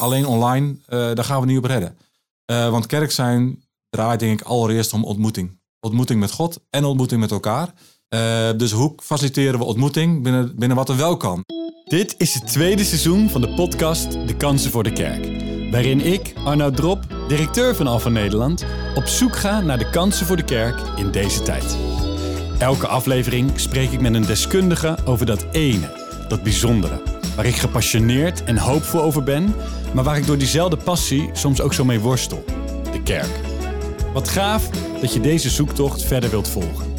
alleen online, daar gaan we niet op redden. want kerk zijn draait denk ik allereerst om ontmoeting. Ontmoeting met God en ontmoeting met elkaar. dus hoe faciliteren we ontmoeting binnen, binnen wat er wel kan? Dit is het tweede seizoen van de podcast De Kansen voor de Kerk. Waarin ik, Arnoud Drop, directeur van Alpha Nederland, op zoek ga naar de kansen voor de kerk in deze tijd. Elke aflevering spreek ik met een deskundige over dat ene, dat bijzondere, waar ik gepassioneerd en hoopvol over ben, maar waar ik door diezelfde passie soms ook zo mee worstel: de kerk. Wat gaaf dat je deze zoektocht verder wilt volgen.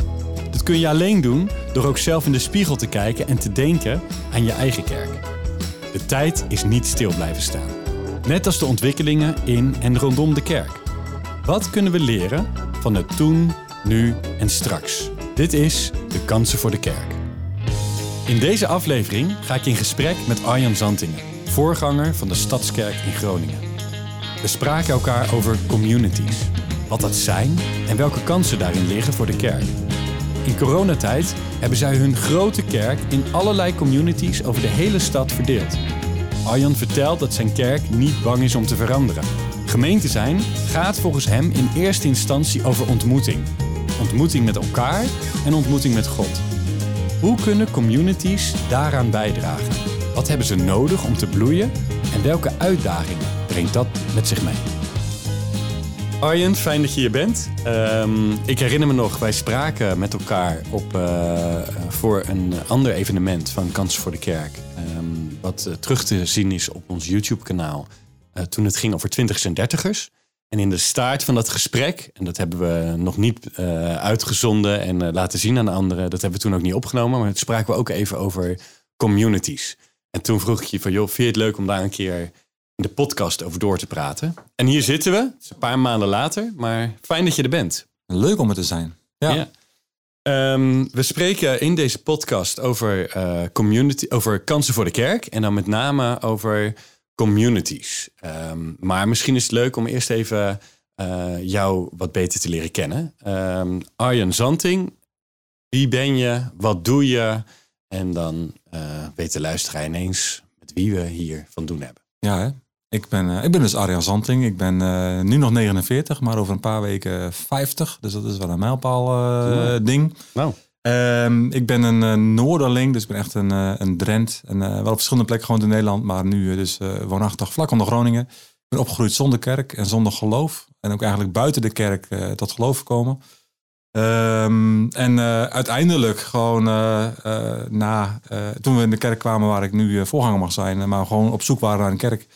Dat kun je alleen doen door ook zelf in de spiegel te kijken en te denken aan je eigen kerk. De tijd is niet stil blijven staan. Net als de ontwikkelingen in en rondom de kerk. Wat kunnen we leren van het toen, nu en straks? Dit is De Kansen voor de Kerk. In deze aflevering ga ik in gesprek met Arjan Zantingen, voorganger van de Stadskerk in Groningen. We spraken elkaar over communities, wat dat zijn en welke kansen daarin liggen voor de kerk. In coronatijd hebben zij hun grote kerk in allerlei communities over de hele stad verdeeld. Arjan vertelt dat zijn kerk niet bang is om te veranderen. Gemeente zijn gaat volgens hem in eerste instantie over ontmoeting. Ontmoeting met elkaar en ontmoeting met God. Hoe kunnen communities daaraan bijdragen? Wat hebben ze nodig om te bloeien en welke uitdagingen brengt dat met zich mee? Arjen, fijn dat je hier bent. Ehm, ik herinner me nog, wij spraken met elkaar op, uh, voor een ander evenement van Kansen voor de Kerk. Um, wat uh, terug te zien is op ons YouTube-kanaal. Uh, toen het ging over twintigers en dertigers. En in de staart van dat gesprek, en dat hebben we nog niet uitgezonden en laten zien aan de anderen, dat hebben we toen ook niet opgenomen, maar het spraken we ook even over communities. En toen vroeg ik je van, joh, vind je het leuk om daar een keer de podcast over door te praten. En hier zitten we, het is een paar maanden later, maar fijn dat je er bent. Leuk om er te zijn. Ja. Ehm, we spreken in deze podcast over, uh, community, over kansen voor de kerk en dan met name over communities. Um, maar misschien is het leuk om eerst even uh, jou wat beter te leren kennen. Um, Arjen Zanting, wie ben je, wat doe je? En dan uh, weet de luisteraar ineens met wie we hier van doen hebben. Ja, hè? Ik ben, uh, ik ben dus Arjan Zanting. Ik ben nu nog 49, maar over een paar weken 50. Dus dat is wel een mijlpaal ding. Nou. Um, ik ben een Noorderling, dus ik ben echt een, een Drent. En wel op verschillende plekken gewoon in Nederland, maar nu dus woonachtig vlak onder Groningen. Ik ben opgegroeid zonder kerk en zonder geloof. En ook eigenlijk buiten de kerk tot geloof gekomen. Um, en uiteindelijk gewoon na, toen we in de kerk kwamen waar ik nu voorganger mag zijn, maar gewoon op zoek waren naar een kerk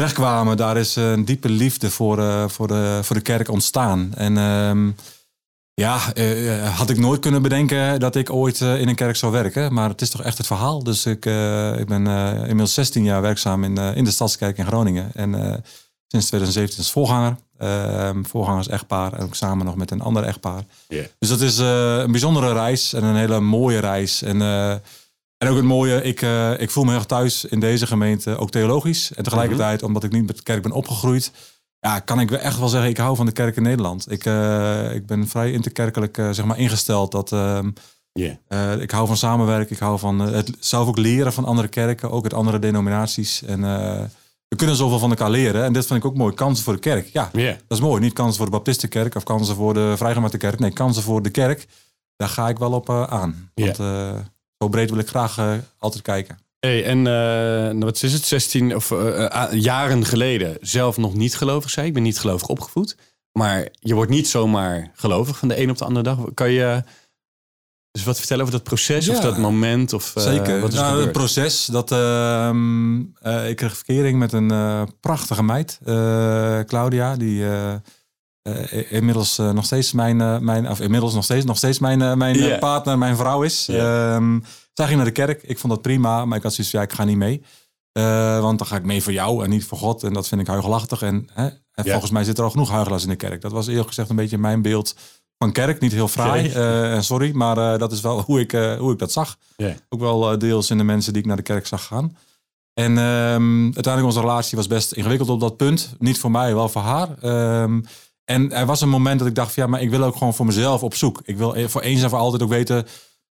terechtkwamen, daar is eh, een diepe liefde voor, uh, voor, de, voor de kerk ontstaan. En um, ja, uh, had ik nooit kunnen bedenken dat ik ooit in een kerk zou werken. Maar het is toch echt het verhaal. Dus ik, ik ben inmiddels 16 jaar werkzaam in, in de Stadskerk in Groningen. En sinds 2017 als voorganger. Ehm, voorgangers echtpaar en ook samen nog met een ander echtpaar. Yeah. Dus dat is een bijzondere reis en een hele mooie reis. En en ook het mooie, ik, ik voel me heel thuis in deze gemeente, ook theologisch. En tegelijkertijd, mhm. omdat ik niet met de kerk ben opgegroeid, ja, kan ik echt wel zeggen, ik hou van de kerk in Nederland. Ik, uh, ik ben vrij interkerkelijk uh, zeg maar ingesteld. Dat, yeah. ik hou van samenwerken, ik hou van het zelf ook leren van andere kerken, ook uit andere denominaties. En we kunnen zoveel van elkaar leren. En dit vind ik ook mooi. Kansen voor de kerk. Ja, yeah. dat is mooi. Niet kansen voor de Baptistenkerk of kansen voor de Vrijgemaakte kerk. Nee, kansen voor de kerk. Daar ga ik wel op aan. Want, zo breed wil ik graag altijd kijken. Hey, en uh, wat is het, 16 of uh, jaren geleden zelf nog niet gelovig zei. Ik ben niet gelovig opgevoed. Maar je wordt niet zomaar gelovig van de een op de andere dag. Kan je dus wat vertellen over dat proces ja, of dat moment? Of, zeker. Wat is nou, het proces, dat, ehm, ik kreeg verkering met een prachtige meid, Claudia, die uh, inmiddels uh, nog steeds mijn, uh, mijn of inmiddels nog steeds, nog steeds mijn, mijn yeah. partner, mijn vrouw is. Yeah. Um, zij ging naar de kerk. Ik vond dat prima, maar ik had zoiets ja, ik ga niet mee. want dan ga ik mee voor jou en niet voor God. En dat vind ik huigelachtig. En, hè, en volgens mij zit er al genoeg huigelaars in de kerk. Dat was eerlijk gezegd een beetje mijn beeld van kerk. Niet heel fraai, en sorry, maar dat is wel hoe ik, hoe ik dat zag. Ook wel deels in de mensen die ik naar de kerk zag gaan. En um, uiteindelijk onze relatie was best ingewikkeld op dat punt. Niet voor mij, wel voor haar. Um, en er was een moment dat ik dacht, van, ja, maar ik wil ook gewoon voor mezelf op zoek. Ik wil voor eens en voor altijd ook weten,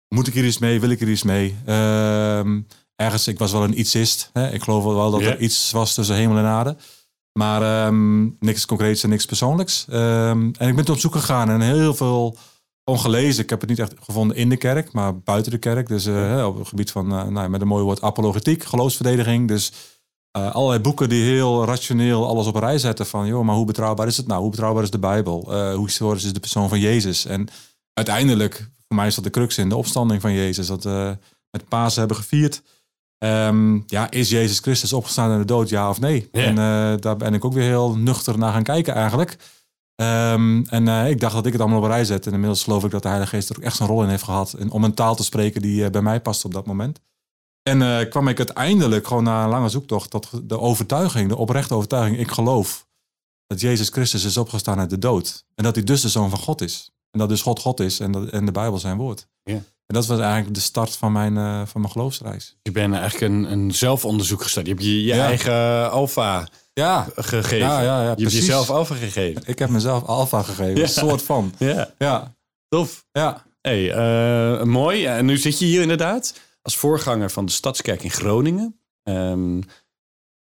moet ik hier iets mee? Wil ik er iets mee? Um, ergens, ik was wel een ietsist. Hè? Ik geloof wel dat er iets was tussen hemel en aarde. Maar ehm, niks concreets en niks persoonlijks. Ehm, en ik ben op zoek gegaan en heel veel gewoon gelezen. Ik heb het niet echt gevonden in de kerk, maar buiten de kerk. Dus eh, op het gebied van, eh, nou, met een mooi woord, apologetiek, geloofsverdediging. Dus eh, allerlei boeken die heel rationeel alles op een rij zetten. Van, joh, maar hoe betrouwbaar is het nou? Hoe betrouwbaar is de Bijbel? Hoe historisch is de persoon van Jezus? En uiteindelijk, voor mij is dat de crux in de opstanding van Jezus. Dat we met Pasen hebben gevierd. Ehm, ja, is Jezus Christus opgestaan uit de dood, ja of nee? En eh, daar ben ik ook weer heel nuchter naar gaan kijken eigenlijk. Ehm, en eh, ik dacht dat ik het allemaal op een rij zette. En inmiddels geloof ik dat de Heilige Geest er ook echt zijn rol in heeft gehad. En om een taal te spreken die eh, bij mij past op dat moment. En kwam ik uiteindelijk gewoon na een lange zoektocht tot de overtuiging, de oprechte overtuiging. Ik geloof dat Jezus Christus is opgestaan uit de dood. En dat hij dus de Zoon van God is. En dat dus God God is en, dat, en de Bijbel zijn woord. Ja. En dat was eigenlijk de start van mijn, eh, van mijn geloofsreis. Je bent eigenlijk een, een zelfonderzoek gestart. Je hebt je, je Ja. eigen alfa Ja, gegeven. ja, ja, ja je hebt precies. jezelf alfa gegeven. Ik heb mezelf alfa gegeven, een soort van. Ja, Ja, tof. ja. Hey, eh, mooi. En nu zit je hier inderdaad als voorganger van de Stadskerk in Groningen. Ehm,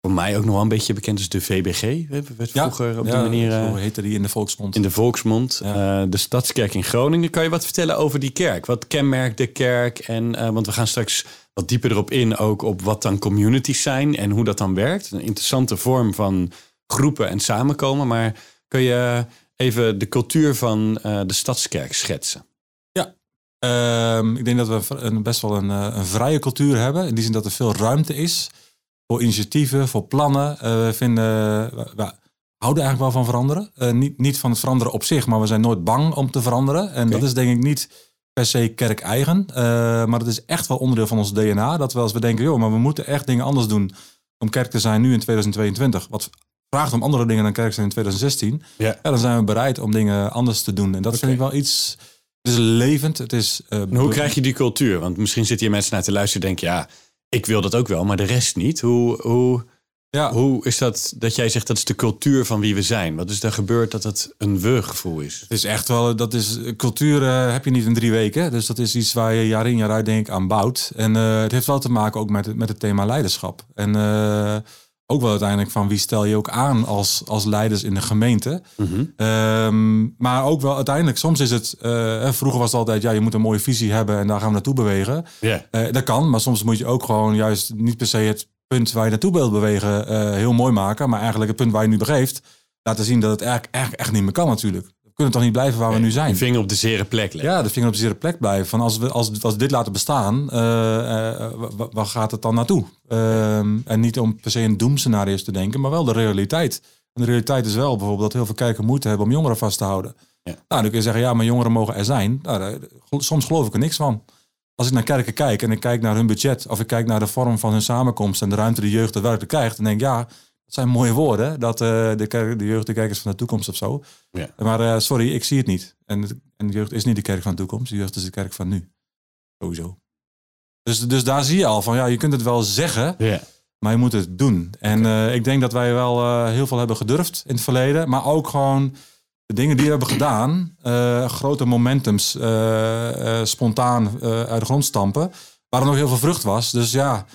voor mij ook nog wel een beetje bekend als de VBG. We werd Ja, vroeger op die ja, manier eh, Zo heette die in de volksmond. in de volksmond. Ja. Eh, de Stadskerk in Groningen. Kan je wat vertellen over die kerk? Wat kenmerkt de kerk? En, eh, want we gaan straks wat dieper erop in ook op wat dan communities zijn en hoe dat dan werkt. Een interessante vorm van groepen en samenkomen. Maar kun je even de cultuur van eh, de Stadskerk schetsen? Ehm, ik denk dat we een, best wel een, eh, een vrije cultuur hebben. In die zin dat er veel ruimte is voor initiatieven, voor plannen. Eh, we, vinden, we, houden eigenlijk wel van veranderen. Eh, niet, niet van het veranderen op zich, maar we zijn nooit bang om te veranderen. En dat is denk ik niet per se kerk-eigen. eh, maar dat is echt wel onderdeel van ons DNA. Dat we als we denken, joh, maar we moeten echt dingen anders doen om kerk te zijn nu in 2022. Wat vraagt om andere dingen dan kerk zijn in 2016. Ja. Ja, dan zijn we bereid om dingen anders te doen. En dat Oké. vind ik wel iets... Het is levend, het is... hoe krijg je die cultuur? Want misschien zitten hier mensen naar te luisteren en denken... ja, ik wil dat ook wel, maar de rest niet. Hoe, hoe, Ja, hoe is dat dat jij zegt dat is de cultuur van wie we zijn? Wat is er gebeurd dat het een we-gevoel is? het is echt wel... Dat is, cultuur eh, heb je niet in drie weken. Dus dat is iets waar je jaar in jaar uit denk ik aan bouwt. En eh, het heeft wel te maken ook met, het- met het thema leiderschap. En eh, ook wel uiteindelijk van wie stel je ook aan als, als leiders in de gemeente. Ehm, maar ook wel uiteindelijk, soms is het... eh, vroeger was het altijd, ja, je moet een mooie visie hebben... en daar gaan we naartoe bewegen. Eh, dat kan, maar soms moet je ook gewoon juist niet per se het punt waar je naartoe wilt bewegen eh, heel mooi maken. Maar eigenlijk het punt waar je nu begeeft, laten zien dat het eigenlijk, eigenlijk echt niet meer kan natuurlijk. We kunnen toch niet blijven waar we nu zijn. Je vinger op de zere plek leggen. Ja, de vinger op de zere plek blijven. Van als, we, als, als we dit laten bestaan, eh, eh, wa- waar gaat het dan naartoe? Ehm, en niet om per se in doemscenario's te denken, maar wel de realiteit. En de realiteit is wel bijvoorbeeld dat heel veel kerken moeite hebben om jongeren vast te houden. Ja. Nou, dan kun je zeggen, ja, maar jongeren mogen er zijn. Nou, daar- soms geloof ik er niks van. Als ik naar kerken kijk en ik kijk naar hun budget, of ik kijk naar de vorm van hun samenkomst en de ruimte die jeugd daadwerkelijk krijgt, dan denk ik, ja, dat zijn mooie woorden, dat eh, de, kerk, de jeugd de kerk is van de toekomst of zo. Ja. Maar eh, sorry, ik zie het niet. En, en de jeugd is niet de kerk van de toekomst, de jeugd is de kerk van nu. Sowieso. Dus, dus daar zie je al van, ja, je kunt het wel zeggen, Ja. maar je moet het doen. En eh, ik denk dat wij wel heel veel hebben gedurfd in het verleden. Maar ook gewoon de dingen die we hebben gedaan. grote momentums spontaan uit de grond stampen. Waar er nog heel veel vrucht was. Dus ja,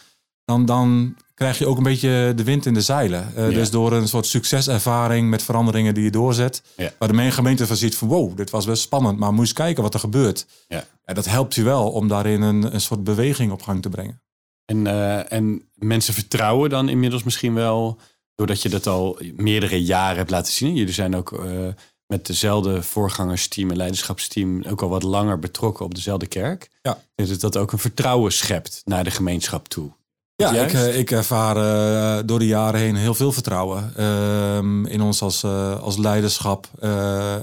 dan, dan krijg je ook een beetje de wind in de zeilen. Eh, Ja. Dus door een soort succeservaring met veranderingen die je doorzet. Ja. Waar de gemeente van ziet van wow, dit was best spannend. Maar eens kijken wat er gebeurt. Ja. Ja, dat helpt je wel om daarin een, een soort beweging op gang te brengen. En, eh, en mensen vertrouwen dan inmiddels misschien wel, doordat je dat al meerdere jaren hebt laten zien. Jullie zijn ook eh, met dezelfde voorgangersteam en leiderschapsteam ook al wat langer betrokken op dezelfde kerk. Ja. Dus dat ook een vertrouwen schept naar de gemeenschap toe. Ja, ik, eh, ik ervaar eh, door de jaren heen heel veel vertrouwen ehm, in ons als, eh, als leiderschap.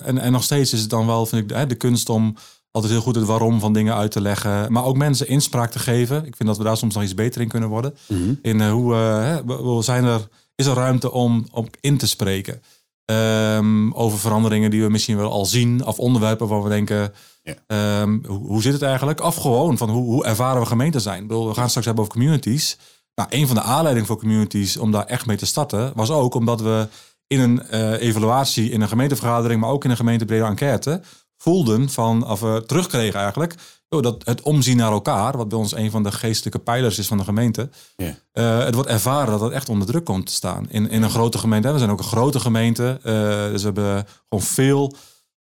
En, en nog steeds is het dan wel, vind ik, de, de kunst om altijd heel goed het waarom van dingen uit te leggen. Maar ook mensen inspraak te geven. Ik vind dat we daar soms nog iets beter in kunnen worden. In hoe eh, hè, we- we zijn er, is er ruimte om op in te spreken. Ehm, over veranderingen die we misschien wel al zien. Of onderwerpen waar we denken, Ja. ehm, hoe, hoe zit het eigenlijk? Of gewoon van hoe, hoe ervaren we gemeente zijn? Ik bedoel, we gaan straks hebben over communities. Nou, een van de aanleidingen voor communities om daar echt mee te starten... was ook omdat we in een eh, evaluatie, in een gemeentevergadering... maar ook in een gemeentebrede enquête voelden van, of we terugkregen eigenlijk... joh, dat het omzien naar elkaar, wat bij ons een van de geestelijke pijlers is van de gemeente. Ja. eh, het wordt ervaren dat het echt onder druk komt te staan. In, in een grote gemeente. hè, We zijn ook een grote gemeente. eh, dus we hebben gewoon veel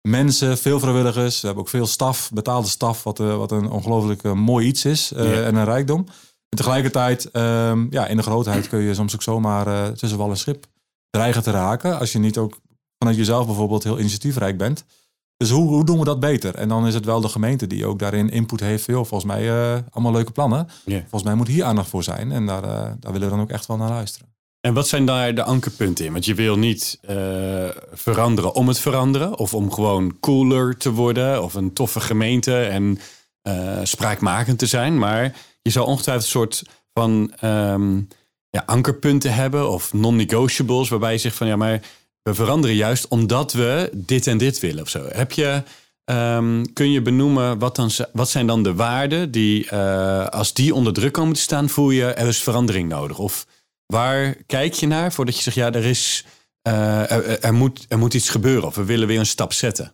mensen, veel vrijwilligers. We hebben ook veel staf, betaalde staf, wat, eh, wat een ongelooflijk eh, mooi iets is eh, en een rijkdom. En tegelijkertijd, ehm, ja, in de grootheid kun je soms ook zomaar tussen wal en schip dreigen te raken. Als je niet ook vanuit jezelf bijvoorbeeld heel initiatiefrijk bent. Dus hoe, hoe doen we dat beter? En dan is het wel de gemeente die ook daarin input heeft. Joh, volgens mij allemaal leuke plannen. Volgens mij moet hier aandacht voor zijn. En daar, daar willen we dan ook echt wel naar luisteren. En wat zijn daar de ankerpunten in? Want je wil niet eh, veranderen om het veranderen. Of om gewoon cooler te worden. Of een toffe gemeente en eh, spraakmakend te zijn. Maar je zou ongetwijfeld een soort van ehm, ja, ankerpunten hebben. Of non-negotiables. Waarbij je zegt van ja, maar we veranderen juist omdat we dit en dit willen of zo. Heb je, ehm, kun je benoemen wat, dan, wat zijn dan de waarden die eh, als die onder druk komen te staan, voel je er is verandering nodig? Of waar kijk je naar voordat je zegt ja, er is eh, er, moet, er moet iets gebeuren of we willen weer een stap zetten?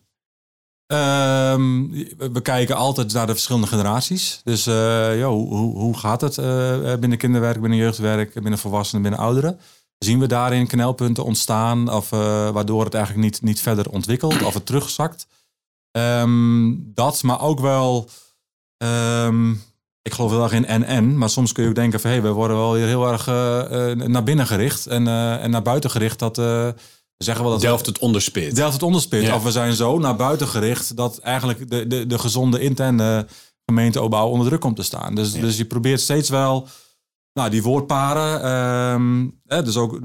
Ehm, we kijken altijd naar de verschillende generaties. Dus eh, ja, hoe, hoe, hoe gaat het eh, binnen kinderwerk, binnen jeugdwerk, binnen volwassenen, binnen ouderen? Zien we daarin knelpunten ontstaan of waardoor het eigenlijk niet, niet verder ontwikkelt of het terugzakt? Ehm, dat, maar ook wel, ehm, ik geloof heel erg in en-en, maar soms kun je ook denken van hé, we worden wel weer heel erg eh, eh, naar binnen gericht en, eh, en naar buiten gericht. Dat, eh, we zeggen wel dat Delft het onderspit. Delft het onderspit. Ja. Of we zijn zo naar buiten gericht dat eigenlijk de, de, de gezonde interne gemeenteopbouw onder druk komt te staan. Dus, dus je probeert steeds wel nou, die woordparen. ehm, dus ook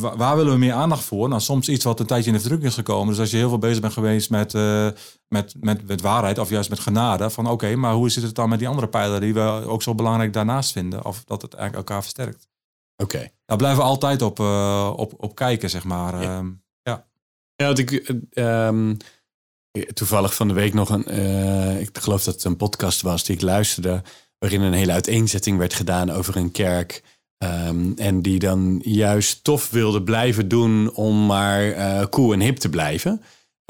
waar willen we meer aandacht voor? Nou, soms iets wat een tijdje in de verdrukking is gekomen. Dus als je heel veel bezig bent geweest met, eh, met, met, met waarheid of juist met genade. Van oké, maar hoe zit het dan met die andere pijlen die we ook zo belangrijk daarnaast vinden? Of dat het eigenlijk elkaar versterkt. Oké. Daar blijven we altijd op, eh, op, op kijken, zeg maar. Ja. Ehm, Ja, want ik, eh, ehm, toevallig van de week nog een, ik geloof dat het een podcast was die ik luisterde, waarin een hele uiteenzetting werd gedaan over een kerk. Ehm, en die dan juist tof wilde blijven doen om maar eh, cool en hip te blijven.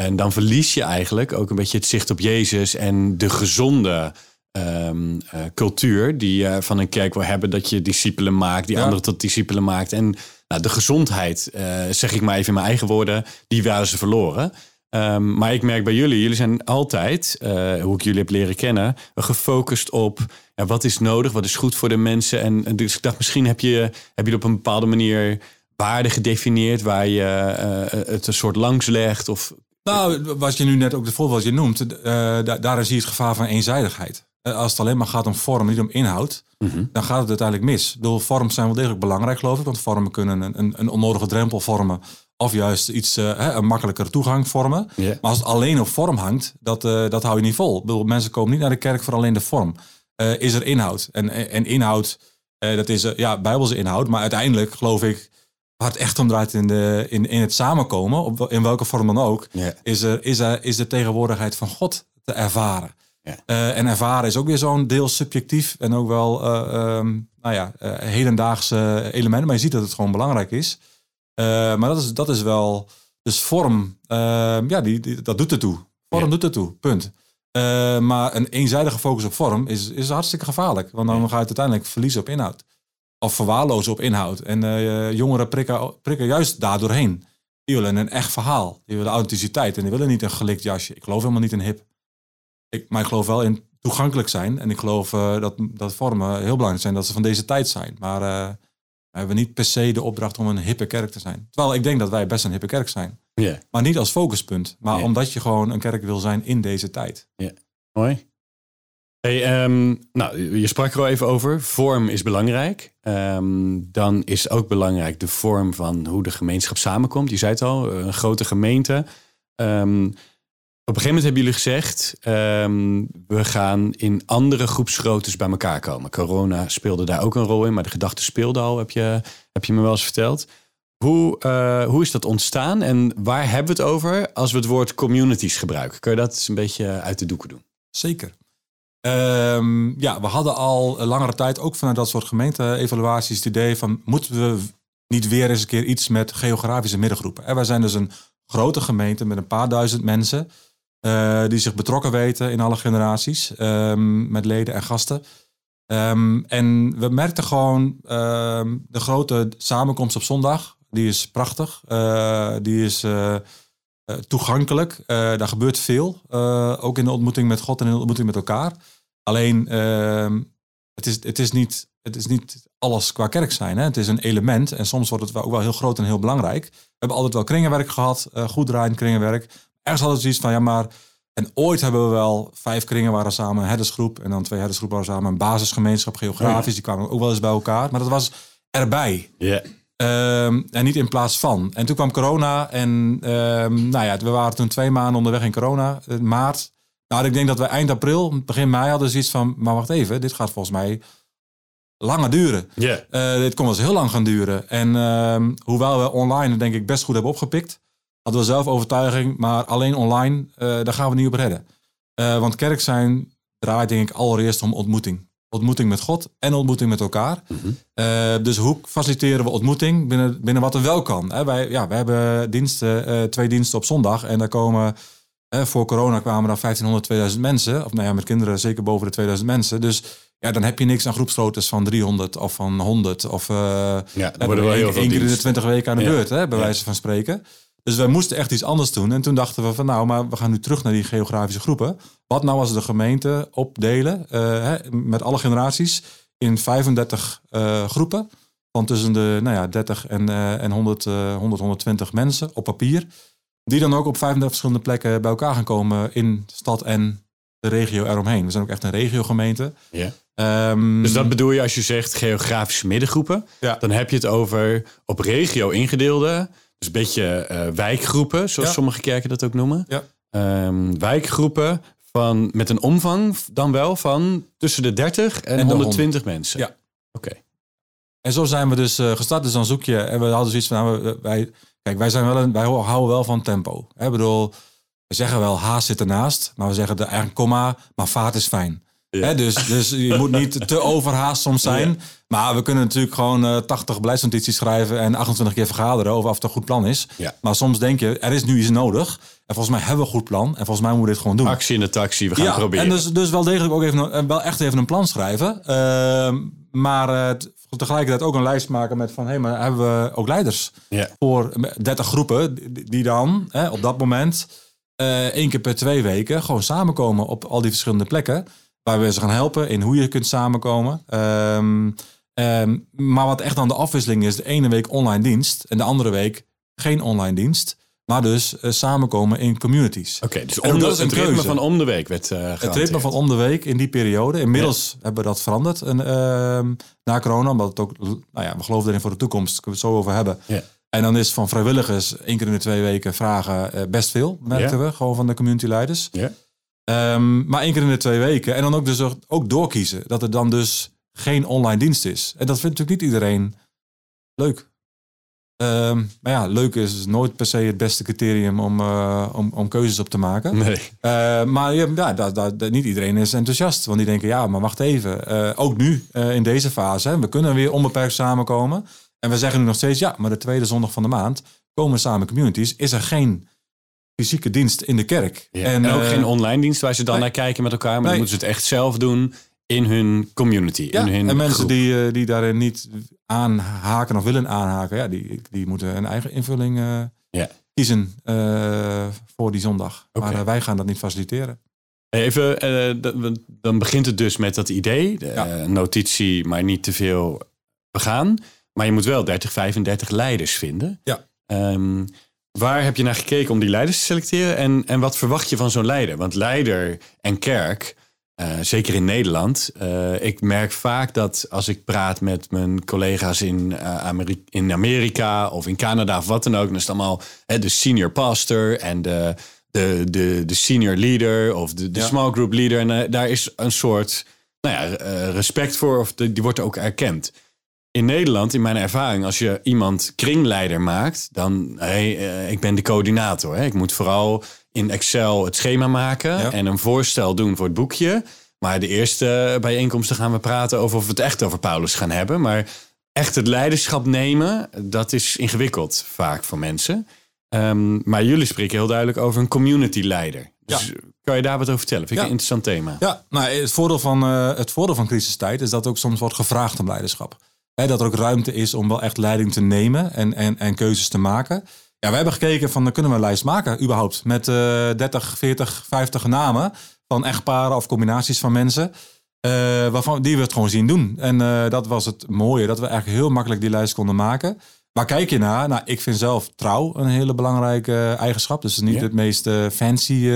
En dan verlies je eigenlijk ook een beetje het zicht op Jezus en de gezonde ehm, eh, cultuur die je van een kerk wil hebben. Dat je discipelen maakt, die Ja. anderen tot discipelen maakt. En nou, de gezondheid, eh, zeg ik maar even in mijn eigen woorden, die waren ze verloren. Ehm, maar ik merk bij jullie, jullie zijn altijd, eh, hoe ik jullie heb leren kennen, gefocust op ja, wat is nodig, wat is goed voor de mensen. En, en dus ik dacht, misschien heb je, heb je op een bepaalde manier waarden gedefinieerd waar je eh, het een soort langs legt. Of, Nou, wat je nu net ook de voorbeeld je noemt, da- daar zie je het gevaar van eenzijdigheid. Als het alleen maar gaat om vorm, niet om inhoud, dan gaat het uiteindelijk mis. Ik bedoel, vorms zijn wel degelijk belangrijk, geloof ik. Want vormen kunnen een, een, een onnodige drempel vormen. Of juist iets, eh, een makkelijkere toegang vormen. Maar als het alleen op vorm hangt, dat, eh, dat hou je niet vol. Ik bedoel, mensen komen niet naar de kerk voor alleen de vorm. Eh, is er inhoud? En, en inhoud, dat is ja, bijbelse inhoud. Maar uiteindelijk geloof ik, waar het echt om draait in, de, in, in het samenkomen, op, in welke vorm dan ook, is, er, is, er, is de tegenwoordigheid van God te ervaren. En ervaren is ook weer zo'n deel subjectief en ook wel eh, ehm, nou ja, hedendaagse elementen. Maar je ziet dat het gewoon belangrijk is. Eh, maar dat is, dat is wel, dus vorm, ehm, ja, die, die- dat doet ertoe. Vorm Ja. doet ertoe, punt. Eh, maar een eenzijdige focus op vorm is, is hartstikke gevaarlijk. Want dan Ja. ga je het uiteindelijk verliezen op inhoud. Of verwaarlozen op inhoud. En eh, jongeren prikken, prikken juist daardoorheen. Die willen een echt verhaal. Die willen authenticiteit. En die willen niet een gelikt jasje. Ik geloof helemaal niet in hip. Ik, maar ik geloof wel in toegankelijk zijn. En ik geloof dat, dat vormen heel belangrijk zijn. Dat ze van deze tijd zijn. Maar eh, we hebben niet per se de opdracht om een hippe kerk te zijn. Terwijl ik denk dat wij best een hippe kerk zijn. Maar niet als focuspunt. Maar omdat je gewoon een kerk wil zijn in deze tijd. mooi. Hey, ehm, nou, je sprak er al even over. Vorm is belangrijk. Ehm, dan is ook belangrijk de vorm van hoe de gemeenschap samenkomt. Je zei het al, een grote gemeente. Ehm, op een gegeven moment hebben jullie gezegd, ehm, we gaan in andere groepsgroottes bij elkaar komen. Corona speelde daar ook een rol in, maar de gedachte speelde al, heb je, heb je me wel eens verteld. Hoe, eh, hoe is dat ontstaan en waar hebben we het over als we het woord communities gebruiken? Kun je dat eens een beetje uit de doeken doen? Zeker. Ehm, ja, we hadden al langere tijd ook vanuit dat soort gemeente-evaluaties het idee van moeten we niet weer eens een keer iets met geografische middengroepen. En wij zijn dus een grote gemeente met een paar duizend mensen. Eh, die zich betrokken weten in alle generaties. ehm, met leden en gasten. Ehm, en we merkten gewoon ehm, de grote samenkomst op zondag. Die is prachtig. Eh, die is eh, toegankelijk. Daar gebeurt veel. Ook in de ontmoeting met God en in de ontmoeting met elkaar. Alleen, het, is, het, is niet, het is niet alles qua kerk zijn. Hè? Het is een element. En soms wordt het ook wel heel groot en heel belangrijk. We hebben altijd wel kringenwerk gehad. eh, goed draaiend kringenwerk. Ergens hadden we zoiets van, ja maar... En ooit hebben we wel vijf kringen waren samen een herdersgroep. En dan twee herdersgroepen waren samen een basisgemeenschap geografisch. Die kwamen ook wel eens bij elkaar. Maar dat was erbij. Ja. Ehm, en niet in plaats van. En toen kwam corona. En ehm, nou ja, we waren toen twee maanden onderweg in corona. eh, maart. Nou, ik denk dat we eind april, begin mei hadden zoiets van... Maar wacht even, dit gaat volgens mij langer duren. Ja. Eh, dit kon wel eens heel lang gaan duren. En ehm, hoewel we online het denk ik best goed hebben opgepikt... hadden we zelf overtuiging, maar alleen online, eh, daar gaan we niet op redden. Eh, want kerk zijn draait denk ik allereerst om ontmoeting. Ontmoeting met God en ontmoeting met elkaar. Eh, dus hoe faciliteren we ontmoeting binnen, binnen wat er wel kan? Hè, wij, ja, we hebben diensten, twee diensten op zondag en daar komen... voor corona kwamen er 1500, 2000 mensen. Of nou ja, met kinderen zeker boven de 2000 mensen. Dus ja, dan heb je niks aan groepsgroottes van 300 of van 100. Of Ja, eh, worden wel heel één- veel één keer in de diensten. 20 weken aan de Ja. beurt, hè, bij Ja. wijze van spreken. Dus wij moesten echt iets anders doen. En toen dachten we van nou, maar we gaan nu terug naar die geografische groepen. Wat nou als we de gemeente opdelen, eh, met alle generaties, in 35 eh, groepen. Van tussen de nou ja, 30 en, eh, en 100, eh, 100, 120 mensen op papier. Die dan ook op 35 verschillende plekken bij elkaar gaan komen in de stad en de regio eromheen. We zijn ook echt een regiogemeente. Ja. Ehm, Dus dat bedoel je als je zegt geografische middengroepen. Ja. Dan heb je het over op regio ingedeelde. Dus een beetje eh, wijkgroepen, zoals Ja. sommige kerken dat ook noemen. Ja. Ehm, wijkgroepen van, met een omvang dan wel van tussen de 30 en, En de 120 mensen. Ja. Oké. En zo zijn we dus eh, gestart. Dus dan zoek je. En we hadden zoiets van. Nou, we- wij, kijk, wij, zijn wel een, wij houden wel van tempo. Hè, Ik bedoel, we zeggen wel haast zit ernaast. Maar we zeggen de eigen komma. Maar vaart is fijn. Ja. Hè, dus, dus je moet niet te overhaast soms zijn. Maar we kunnen natuurlijk gewoon eh 80 beleidsnotities schrijven. En 28 keer vergaderen over of het een goed plan is. Ja. Maar soms denk je, er is nu iets nodig. En volgens mij hebben we een goed plan. En volgens mij moeten we dit gewoon doen. Actie in de taxi, we gaan het proberen. En dus, dus wel degelijk ook even, een- wel echt even een plan schrijven. Ehm, maar eh, tegelijkertijd ook een lijst maken met van... hé, hey, maar hebben we ook leiders Ja. voor 30 groepen... die, dan hè, op dat moment eh één keer per twee weken... gewoon samenkomen op al die verschillende plekken... waar we ze gaan helpen in hoe je kunt samenkomen. Ehm, ehm, maar wat echt dan de afwisseling is... de ene week online dienst en de andere week geen online dienst... maar dus eh, samenkomen in communities. Oké, dus om de, dat is een het ritme keuze. van om de week werd eh Het ritme van om de week in die periode. Inmiddels hebben we dat veranderd en, ehm, na corona. Omdat het ook, nou ja, we geloven erin voor de toekomst. Daar kunnen we het zo over hebben. Ja. En dan is van vrijwilligers één keer in de twee weken vragen eh, best veel. Merkten we gewoon van de community leiders. Ja. Ehm, maar één keer in de twee weken. En dan ook, dus ook- doorkiezen. Dat er dan dus geen online dienst is. En dat vindt natuurlijk niet iedereen leuk. Ehm, maar ja, leuk is nooit per se het beste criterium om, eh, om, om keuzes op te maken. Nee. Eh, maar ja, dat, dat, dat- niet iedereen is enthousiast. Want die denken, ja, maar wacht even. Eh, ook nu, in deze fase, hè, we kunnen weer onbeperkt samenkomen. En we zeggen nu nog steeds, ja, maar de tweede zondag van de maand komen samen communities. Is er geen fysieke dienst in de kerk. Ja. En, ook eh, geen online dienst waar ze dan nee. naar kijken met elkaar. Maar dan moeten ze het echt zelf doen in hun community. Ja, in hun en mensen groep. die, eh, die daarin niet aanhaken of willen aanhaken, ja, die, die moeten een eigen invulling eh, Ja. kiezen voor die zondag. Maar wij gaan dat niet faciliteren. Even, dan- begint het dus met dat idee. Ja. notitie, maar niet te veel begaan. Maar je moet wel 30, 35 leiders vinden. Ja. Ehm, waar heb je naar gekeken om die leiders te selecteren? En, en wat verwacht je van zo'n leider? Want leider en kerk, eh, zeker in Nederland. eh, ik merk vaak dat als ik praat met mijn collega's in, eh, Ameri- in Amerika of in Canada of wat dan ook. Dan is het allemaal hè, de senior pastor en de, de, de, de senior leader of de, de Ja. small group leader. En daar is een soort nou ja, respect voor of de- die wordt ook erkend. In Nederland, in mijn ervaring, als je iemand kringleider maakt, dan hey, eh, ik ben de coördinator. Hè. Ik moet vooral in Excel het schema maken Ja. en een voorstel doen voor het boekje. Maar de eerste bijeenkomsten gaan we praten over of we het echt over Paulus gaan hebben. Maar echt het leiderschap nemen, dat is ingewikkeld vaak voor mensen. Ehm, maar jullie spreken heel duidelijk over een community leider. Dus kan je daar wat over vertellen? Vind ik Ja. een interessant thema. Ja, nou, het, voordeel van, eh, het voordeel van crisistijd is dat ook soms wordt gevraagd om leiderschap. Hè, dat er ook ruimte is om wel echt leiding te nemen en, en, en keuzes te maken. Ja, we hebben gekeken van, kunnen we een lijst maken überhaupt. Met eh 30, 40, 50 namen van echtparen of combinaties van mensen. eh, waarvan, die we het gewoon zien doen. En eh, dat was het mooie, dat we eigenlijk heel makkelijk die lijst konden maken. Waar kijk je naar? Nou, ik vind zelf trouw een hele belangrijke eh, eigenschap. Dus het is niet het meest fancy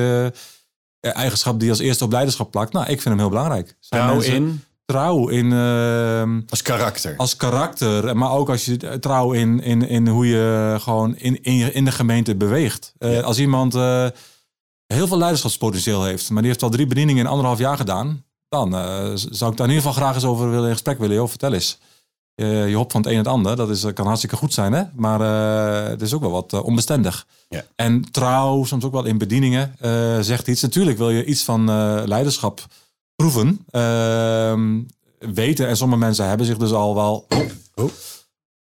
eigenschap die als eerste op leiderschap plakt. Nou, ik vind hem heel belangrijk. Zijn Trouw mensen- in Trouw in ehm, als karakter. als karakter, maar ook als je trouw in, in, in hoe je gewoon in, in, in de gemeente beweegt. Eh, Ja. Als iemand eh, heel veel leiderschapspotentieel heeft, maar die heeft al drie bedieningen in anderhalf jaar gedaan, dan eh, zou ik daar in ieder geval graag eens over willen in gesprek willen. Joh, vertel eens. Je hopt van het een het ander, dat is, kan hartstikke goed zijn, hè? maar het is ook wel wat onbestendig. Ja. En trouw, soms ook wel in bedieningen, zegt iets. Natuurlijk wil je iets van leiderschap proeven, ehm, weten. En sommige mensen hebben zich dus al wel Oh.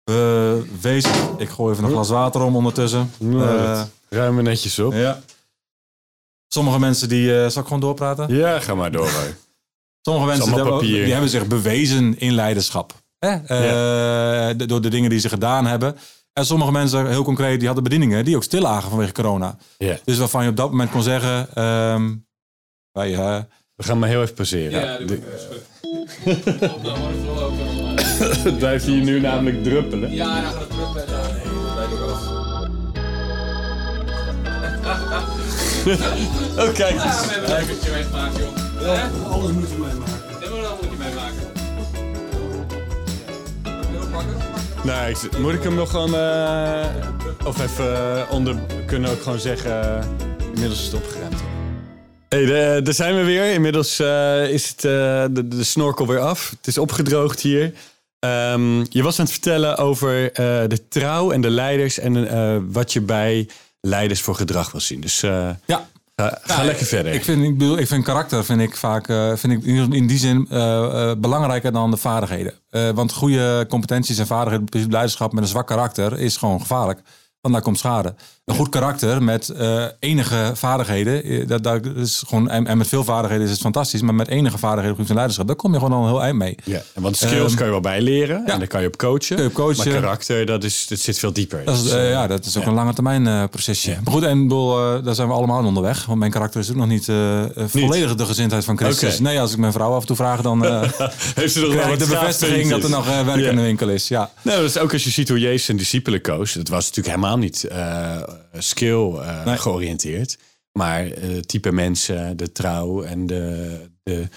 bewezen. Ik gooi even een glas water om ondertussen. Nou, Eh, ruimen we netjes op. ja. Sommige mensen die... eh zal ik gewoon doorpraten? Ja, ga maar door. Sommige mensen die hebben, papier. die hebben zich bewezen in leiderschap. Hè? Eh, de- door de dingen die ze gedaan hebben. En sommige mensen, heel concreet, die hadden bedieningen die ook stil lagen vanwege corona. Ja. Dus waarvan je op dat moment kon zeggen... ehm wij, eh, We gaan maar heel even passeren. doe ik Opname wordt verlopen. Het blijft hier nu namelijk druppelen. Ja, dan gaat het terug. Ja, nee, dat weet ik wel. Oh, kijk Ja, we hebben een leukertje meegemaakt, joh. Hè? Alles moeten we meemaken. Dat moeten we een moet meemaken. Pakken? Nou, ik- moet ik hem nog gewoon... eh, of even eh, onder... Kunnen we ook gewoon zeggen... eh, inmiddels is het opgeruimd. Hey, daar zijn we weer. Inmiddels eh, is het, eh, de, de snorkel weer af. Het is opgedroogd hier. Ehm, je was aan het vertellen over eh, de trouw en de leiders... en wat je bij leiders voor gedrag wil zien. Dus ja, ga, ga Ja, lekker verder. Ik vind, ik, bedoel, ik vind karakter vind ik vaak vind ik in die zin belangrijker dan de vaardigheden. Want goede competenties en vaardigheden, leiderschap met een zwak karakter is gewoon gevaarlijk. Want daar komt schade. Een goed karakter met eh, enige vaardigheden, eh, dat, dat is gewoon, en, en met veel vaardigheden is het fantastisch, maar met enige vaardigheden in leiderschap, daar kom je gewoon al een heel eind mee. Ja, want skills Ehm, kan je wel bijleren. ja. En daar kan je op coachen. Kun je op coachen. Maar karakter, dat, is, dat zit veel dieper. Dat is, Dus, eh, ja, dat is ook een lange termijn procesje. Maar goed, en bedoel, daar zijn we allemaal aan onderweg. Want mijn karakter is ook nog niet, volledig de gezindheid van Christus. Nee, als ik mijn vrouw af en toe vraag, dan Heeft ze nog wel de bevestiging dat er nog werk in de winkel is. Ja. Nou, dat is ook als je ziet hoe Jezus zijn discipelen koos. Dat was natuurlijk helemaal niet skill eh, Nee. georiënteerd. Maar eh type mensen, de trouw en de... de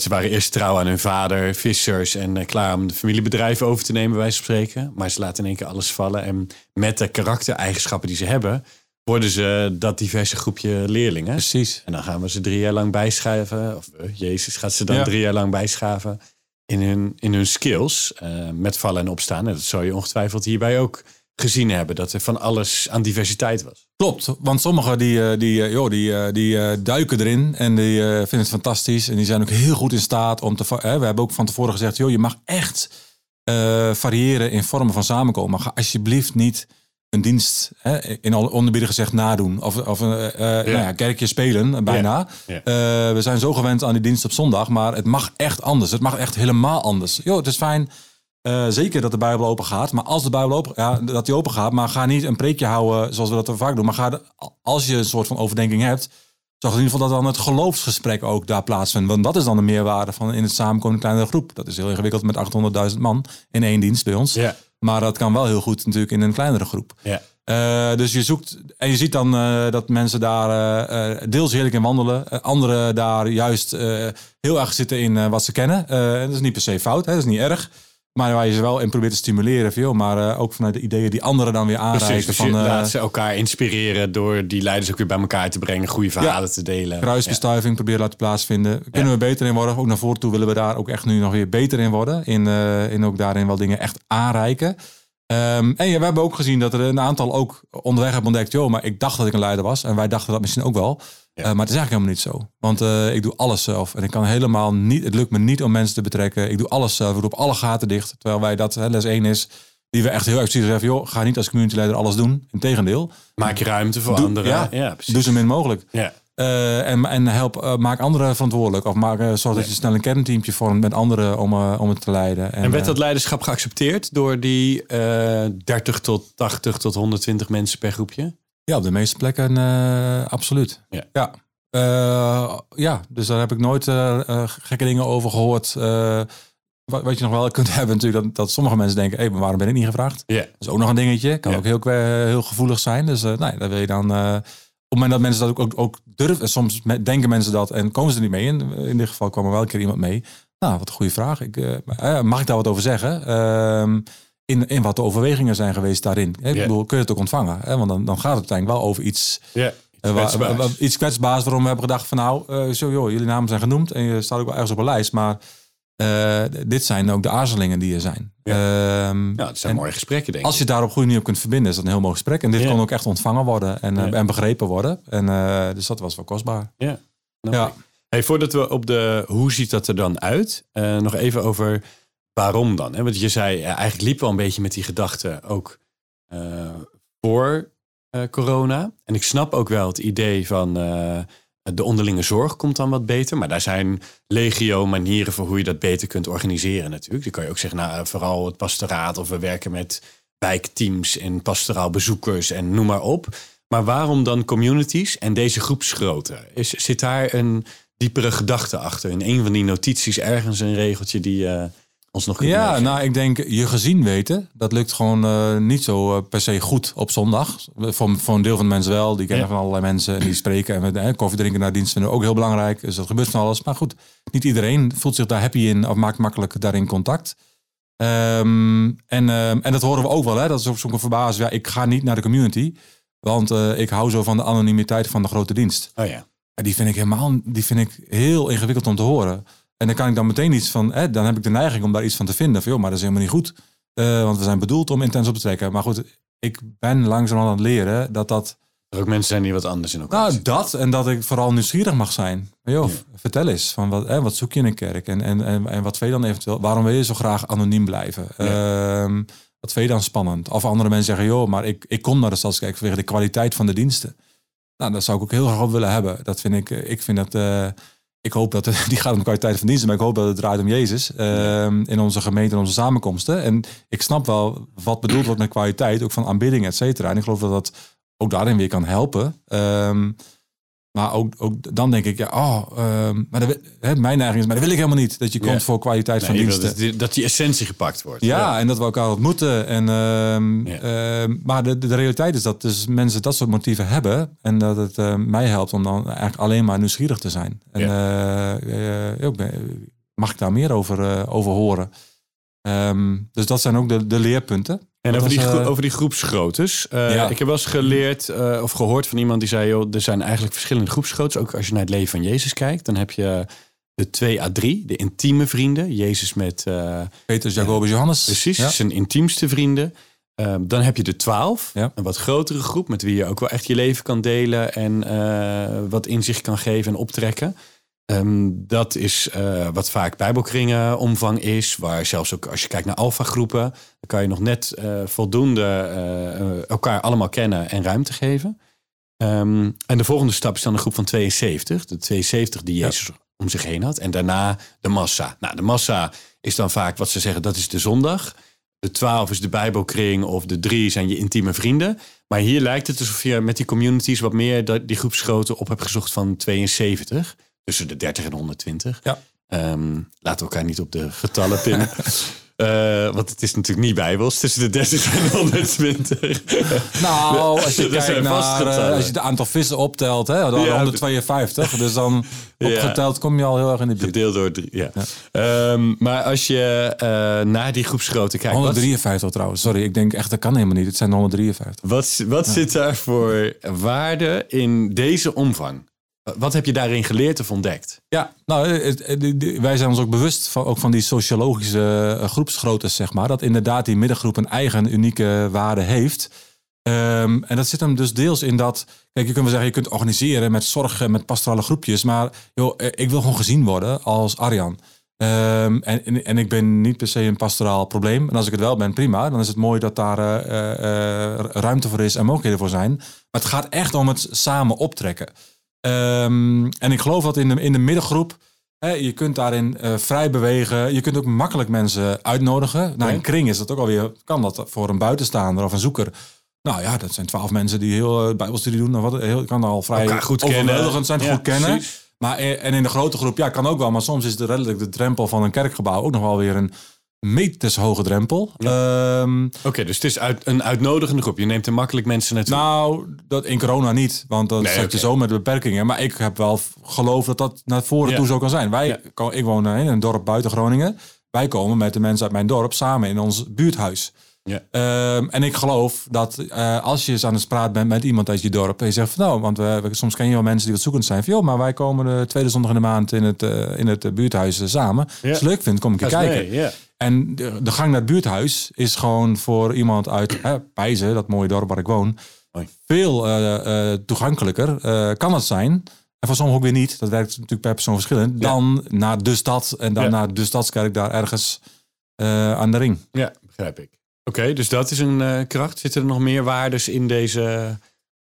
ze waren eerst trouw aan hun vader, vissers en eh, klaar om de familiebedrijven over te nemen, van spreken. Maar ze laten in één keer alles vallen. En met de karaktereigenschappen die ze hebben, worden ze dat diverse groepje leerlingen. Precies. En dan gaan we ze drie jaar lang bijschrijven. Of eh, Jezus gaat ze dan Ja. drie jaar lang bijschaven in hun, in hun skills. eh, met vallen en opstaan. En dat zou je ongetwijfeld hierbij ook gezien hebben. Dat er van alles aan diversiteit was. Klopt, want sommigen die, eh, die, eh, joh, die, eh, die duiken erin en die vinden het fantastisch. En die zijn ook heel goed in staat om te... Hè, we hebben ook van tevoren gezegd, joh, je mag echt variëren in vormen van samenkomen. Maar ga alsjeblieft niet een dienst, hè, in alle onderbieden gezegd, nadoen. Of, of eh, Nou ja, kerkje spelen, bijna. Ja. We zijn zo gewend aan die dienst op zondag, maar het mag echt anders. Het mag echt helemaal anders. Joh, het is fijn... eh, zeker dat de Bijbel open gaat. Maar als de Bijbel open, ja, dat die open gaat, maar ga niet een preekje houden zoals we dat vaak doen. Maar ga de- als je een soort van overdenking hebt, zorg in ieder geval dat dan het geloofsgesprek ook daar plaatsvindt. Want dat is dan de meerwaarde van in het samenkomen kleinere groep. Dat is heel ingewikkeld met 800.000 man in één dienst bij ons. Maar dat kan wel heel goed natuurlijk in een kleinere groep. Eh, dus je zoekt en je ziet dan eh, dat mensen daar deels heerlijk in wandelen. Anderen daar juist heel erg zitten in wat ze kennen. En dat is niet per se fout, hè, dat is niet erg. Maar waar je ze wel in probeert te stimuleren, veel, maar eh, ook vanuit de ideeën die anderen dan weer aanreiken. Precies, dus van, je eh, laat ze elkaar inspireren door die leiders ook weer bij elkaar te brengen. Goede verhalen te delen. kruisbestuiving proberen laten plaatsvinden. Kunnen we beter in worden? Ook naar voren toe willen we daar ook echt nu nog weer beter in worden. In, eh, in ook daarin wel dingen echt aanreiken. Ehm, en ja, we hebben ook gezien dat er een aantal ook onderweg hebben ontdekt. Joh, maar ik dacht dat ik een leider was. En wij dachten dat misschien ook wel. Ja. Eh, maar het is eigenlijk helemaal niet zo. Want eh, ik doe alles zelf. En ik kan helemaal niet, het lukt me niet om mensen te betrekken. Ik doe alles zelf. Ik doe op alle gaten dicht. Terwijl wij dat, hè, les 1 is, die we echt heel erg precies zeggen. Joh, ga niet als community leider alles doen. Integendeel. Maak je ruimte voor Doe- anderen. ja, Ja, precies. Doe zo min mogelijk. Ja. Eh, en, en help, eh, maak anderen verantwoordelijk. Of maak, eh, zorg dat je snel een kernteampje vormt met anderen om, om het te leiden. En werd eh, dat leiderschap geaccepteerd door die eh 30 tot 80 tot 120 mensen per groepje? Ja, op de meeste plekken absoluut. Ja. Ja. Ja, dus daar heb ik nooit gekke dingen over gehoord. Eh, wat, wat je nog wel kunt hebben natuurlijk, dat, dat sommige mensen denken... hé, maar waarom ben ik niet gevraagd? Ja. Dat is ook nog een dingetje. Kan ook heel, heel gevoelig zijn. Dus nee, daar wil je dan... eh, op het moment dat mensen dat ook, ook, ook durven... en soms denken mensen dat en komen ze er niet mee. In, in dit geval kwam er wel een keer iemand mee. Nou, wat een goede vraag. Ik, eh, eh, mag ik daar wat over zeggen? Ehm, in, in wat de overwegingen zijn geweest daarin. Ik bedoel, kun je het ook ontvangen? Hè? Want dan, dan gaat het uiteindelijk wel over iets... Ja. eh, waar- kwetsbaars. iets kwetsbaars waarom we hebben gedacht van nou, eh, zo joh, jullie namen zijn genoemd en je staat ook wel ergens op een lijst, maar eh, dit zijn ook de aarzelingen die er zijn. Ehm, Ja, het zijn mooie gesprekken, denk ik. als je daar op goede manier op kunt verbinden, is dat een heel mooi gesprek. En dit Ja. kon ook echt ontvangen worden en, eh, Ja. en begrepen worden. En, eh, dus dat was wel kostbaar. Ja. Snap Ja. Hey, voordat we op de hoe ziet dat er dan uit, nog even over waarom dan. Hè? Want je zei, eigenlijk liep wel een beetje met die gedachten ook voor corona. En ik snap ook wel het idee van de onderlinge zorg komt dan wat beter. Maar daar zijn legio manieren voor hoe je dat beter kunt organiseren natuurlijk. Dan kan je ook zeggen, nou, vooral het pastoraat of we werken met wijkteams en pastoraal bezoekers en noem maar op. Maar waarom dan communities en deze groepsgrootte? Is, zit daar een diepere gedachte achter? In een van die notities ergens een regeltje die eh, Ja, nou, ik denk je gezien weten, dat lukt gewoon eh, niet zo eh, per se goed op zondag. Voor, voor een deel van de mensen wel. Die kennen Ja. van allerlei mensen en die spreken. En eh, koffie drinken na dienst vinden we ook heel belangrijk. Dus dat gebeurt van alles. Maar goed, niet iedereen voelt zich daar happy in of maakt makkelijk daarin contact. Ehm, en, ehm, en dat horen we ook wel. Hè? Dat is ook zo'n verbazing. Ja, ik ga niet naar de community. Want eh, ik hou zo van de anonimiteit van de grote dienst. Oh ja. Ja, die vind ik helemaal die vind ik heel ingewikkeld om te horen. En dan kan ik dan meteen iets van, hè, dan heb ik de neiging om daar iets van te vinden. Van, joh, maar dat is helemaal niet goed. Eh, want we zijn bedoeld om intens op te trekken. Maar goed, ik ben langzaam aan het leren dat dat. Er ook mensen zijn die wat anders in elkaar Nou, zitten. dat en dat ik vooral nieuwsgierig mag zijn. Joh, vertel eens, van wat, hè, wat zoek je in een kerk? En, en, en, en wat vind je dan eventueel? Waarom wil je zo graag anoniem blijven? Ehm, wat vind je dan spannend? Of andere mensen zeggen, joh, maar ik, ik kom naar de Stadskerk vanwege de kwaliteit van de diensten. Nou, dat zou ik ook heel graag op willen hebben. Dat vind ik, eh, ik vind dat, eh, ik hoop dat, het- die gaat om kwaliteit van diensten, maar ik hoop dat het draait om Jezus ehm, in onze gemeente, in onze samenkomsten. En ik snap wel wat bedoeld wordt met kwaliteit, ook van aanbidding, et cetera. En ik geloof dat dat ook daarin weer kan helpen. Ehm, maar ook, ook dan denk ik, ja, oh, ehm, maar dat, hè, mijn neiging is, maar dat wil ik helemaal niet. Dat je Ja. komt voor kwaliteit Nee, van diensten. dat, die- dat die essentie gepakt wordt. Ja, en dat we elkaar ontmoeten. En, ehm, Ja. ehm, maar de, de realiteit is dat dus mensen dat soort motieven hebben. En dat het mij helpt om dan eigenlijk alleen maar nieuwsgierig te zijn. En eh, eh, mag ik daar meer over, eh, over horen. Ehm, dus dat zijn ook de, de leerpunten. En over die, was, eh, over die groepsgroottes. eh, Ja. Ik heb wel eens geleerd eh, of gehoord van iemand die zei... Joh, er zijn eigenlijk verschillende groepsgroottes. Ook als je naar het leven van Jezus kijkt. Dan heb je de 2 à 3, de intieme vrienden. Jezus met Petrus, Jacobus, Johannes. precies Ja. zijn intiemste vrienden. Ehm, dan heb je de 12, Ja. een wat grotere groep... met wie je ook wel echt je leven kan delen... en wat inzicht kan geven en optrekken. Ehm, dat is eh, wat vaak bijbelkringen omvang is. Waar zelfs ook als je kijkt naar alfagroepen... dan kan je nog net eh, voldoende eh, elkaar allemaal kennen en ruimte geven. Ehm, en de volgende stap is dan een groep van 72. De 72 die Jezus om zich heen had. En daarna de massa. Nou, de massa is dan vaak wat ze zeggen, dat is de zondag. De 12 is de bijbelkring of de 3 zijn je intieme vrienden. Maar hier lijkt het alsof je met die communities wat meer die groepsgrootte op hebt gezocht van 72. Tussen de 30 en 120. Ja. Ehm, laten we elkaar niet op de getallen pinnen. Eh, want het is natuurlijk niet bijbels. Tussen de 30 en 120. Nou, als je kijkt naar, eh, als je het aantal vissen optelt, hè, dan Ja, 152. Dus dan Ja. opgeteld kom je al heel erg in de buurt. Gedeeld door drie. Ja. Ehm, maar als je eh, naar die groepsgrootte kijkt. wat- 153 trouwens. Sorry, ik denk echt dat kan helemaal niet. Het zijn er 153. Wat, wat zit daar voor waarde in deze omvang? Wat heb je daarin geleerd of ontdekt? Ja, nou, die- die- wij zijn ons ook bewust van, ook van die sociologische eh, groepsgroottes, zeg maar. Dat inderdaad die middengroep een eigen unieke waarde heeft. Ehm, en dat zit hem dus deels in dat... Kijk, je kunt wel zeggen, je kunt organiseren met zorg en met pastorale groepjes. Maar joh, eh, ik wil gewoon gezien worden als Arjan. Ehm, en, en, ik ben niet per se een pastoraal probleem. En als ik het wel ben, prima. Dan is het mooi dat daar eh, eh, eh, ruimte voor is en mogelijkheden voor zijn. Maar het gaat echt om het samen optrekken. Ehm, en ik geloof dat in de, in de middengroep, hè, je kunt daarin eh, vrij bewegen. Je kunt ook makkelijk mensen uitnodigen. Nou, in kring is dat ook alweer, kan dat voor een buitenstaander of een zoeker. Nou ja, dat zijn twaalf mensen die heel uh, bijbelstudie doen. Wat, heel, kan al vrij Elkaar goed overweldigend zijn, Ja, goed kennen. precies. Maar, eh, en in de grote groep, ja, kan ook wel. Maar soms is de, redelijk de drempel van een kerkgebouw ook nog wel weer een metershoge drempel. Ehm, Oké, dus het is uit, een uitnodigende groep. Je neemt er makkelijk mensen naartoe. nou, dat in corona niet. Want dan Nee, je zo met beperkingen. Maar ik heb wel geloof dat dat naar voren Ja. toe zo kan zijn. Wij, Ja. Ik woon in een dorp buiten Groningen. Wij komen met de mensen uit mijn dorp samen in ons buurthuis. Ja. Ehm, en ik geloof dat eh, als je eens aan het praten bent met iemand uit je dorp. En je zegt van nou, want we, we- soms ken je wel mensen die wat zoekend zijn. Van joh, maar wij komen de tweede zondag in de maand in het, eh, in het eh, buurthuis eh, samen. Als je het leuk vindt, kom ik je kijken. mee. En de, de gang naar het buurthuis is gewoon voor iemand uit hè, Pijzen, dat mooie dorp waar ik woon, veel eh, eh, toegankelijker eh, kan het zijn. En voor sommigen ook weer niet. Dat werkt natuurlijk per persoon verschillend. Dan naar de stad en dan Ja. naar de stadskerk daar ergens eh, aan de ring. Ja, begrijp ik. Oké, dus dat is een eh, kracht. Zitten er nog meer waardes in deze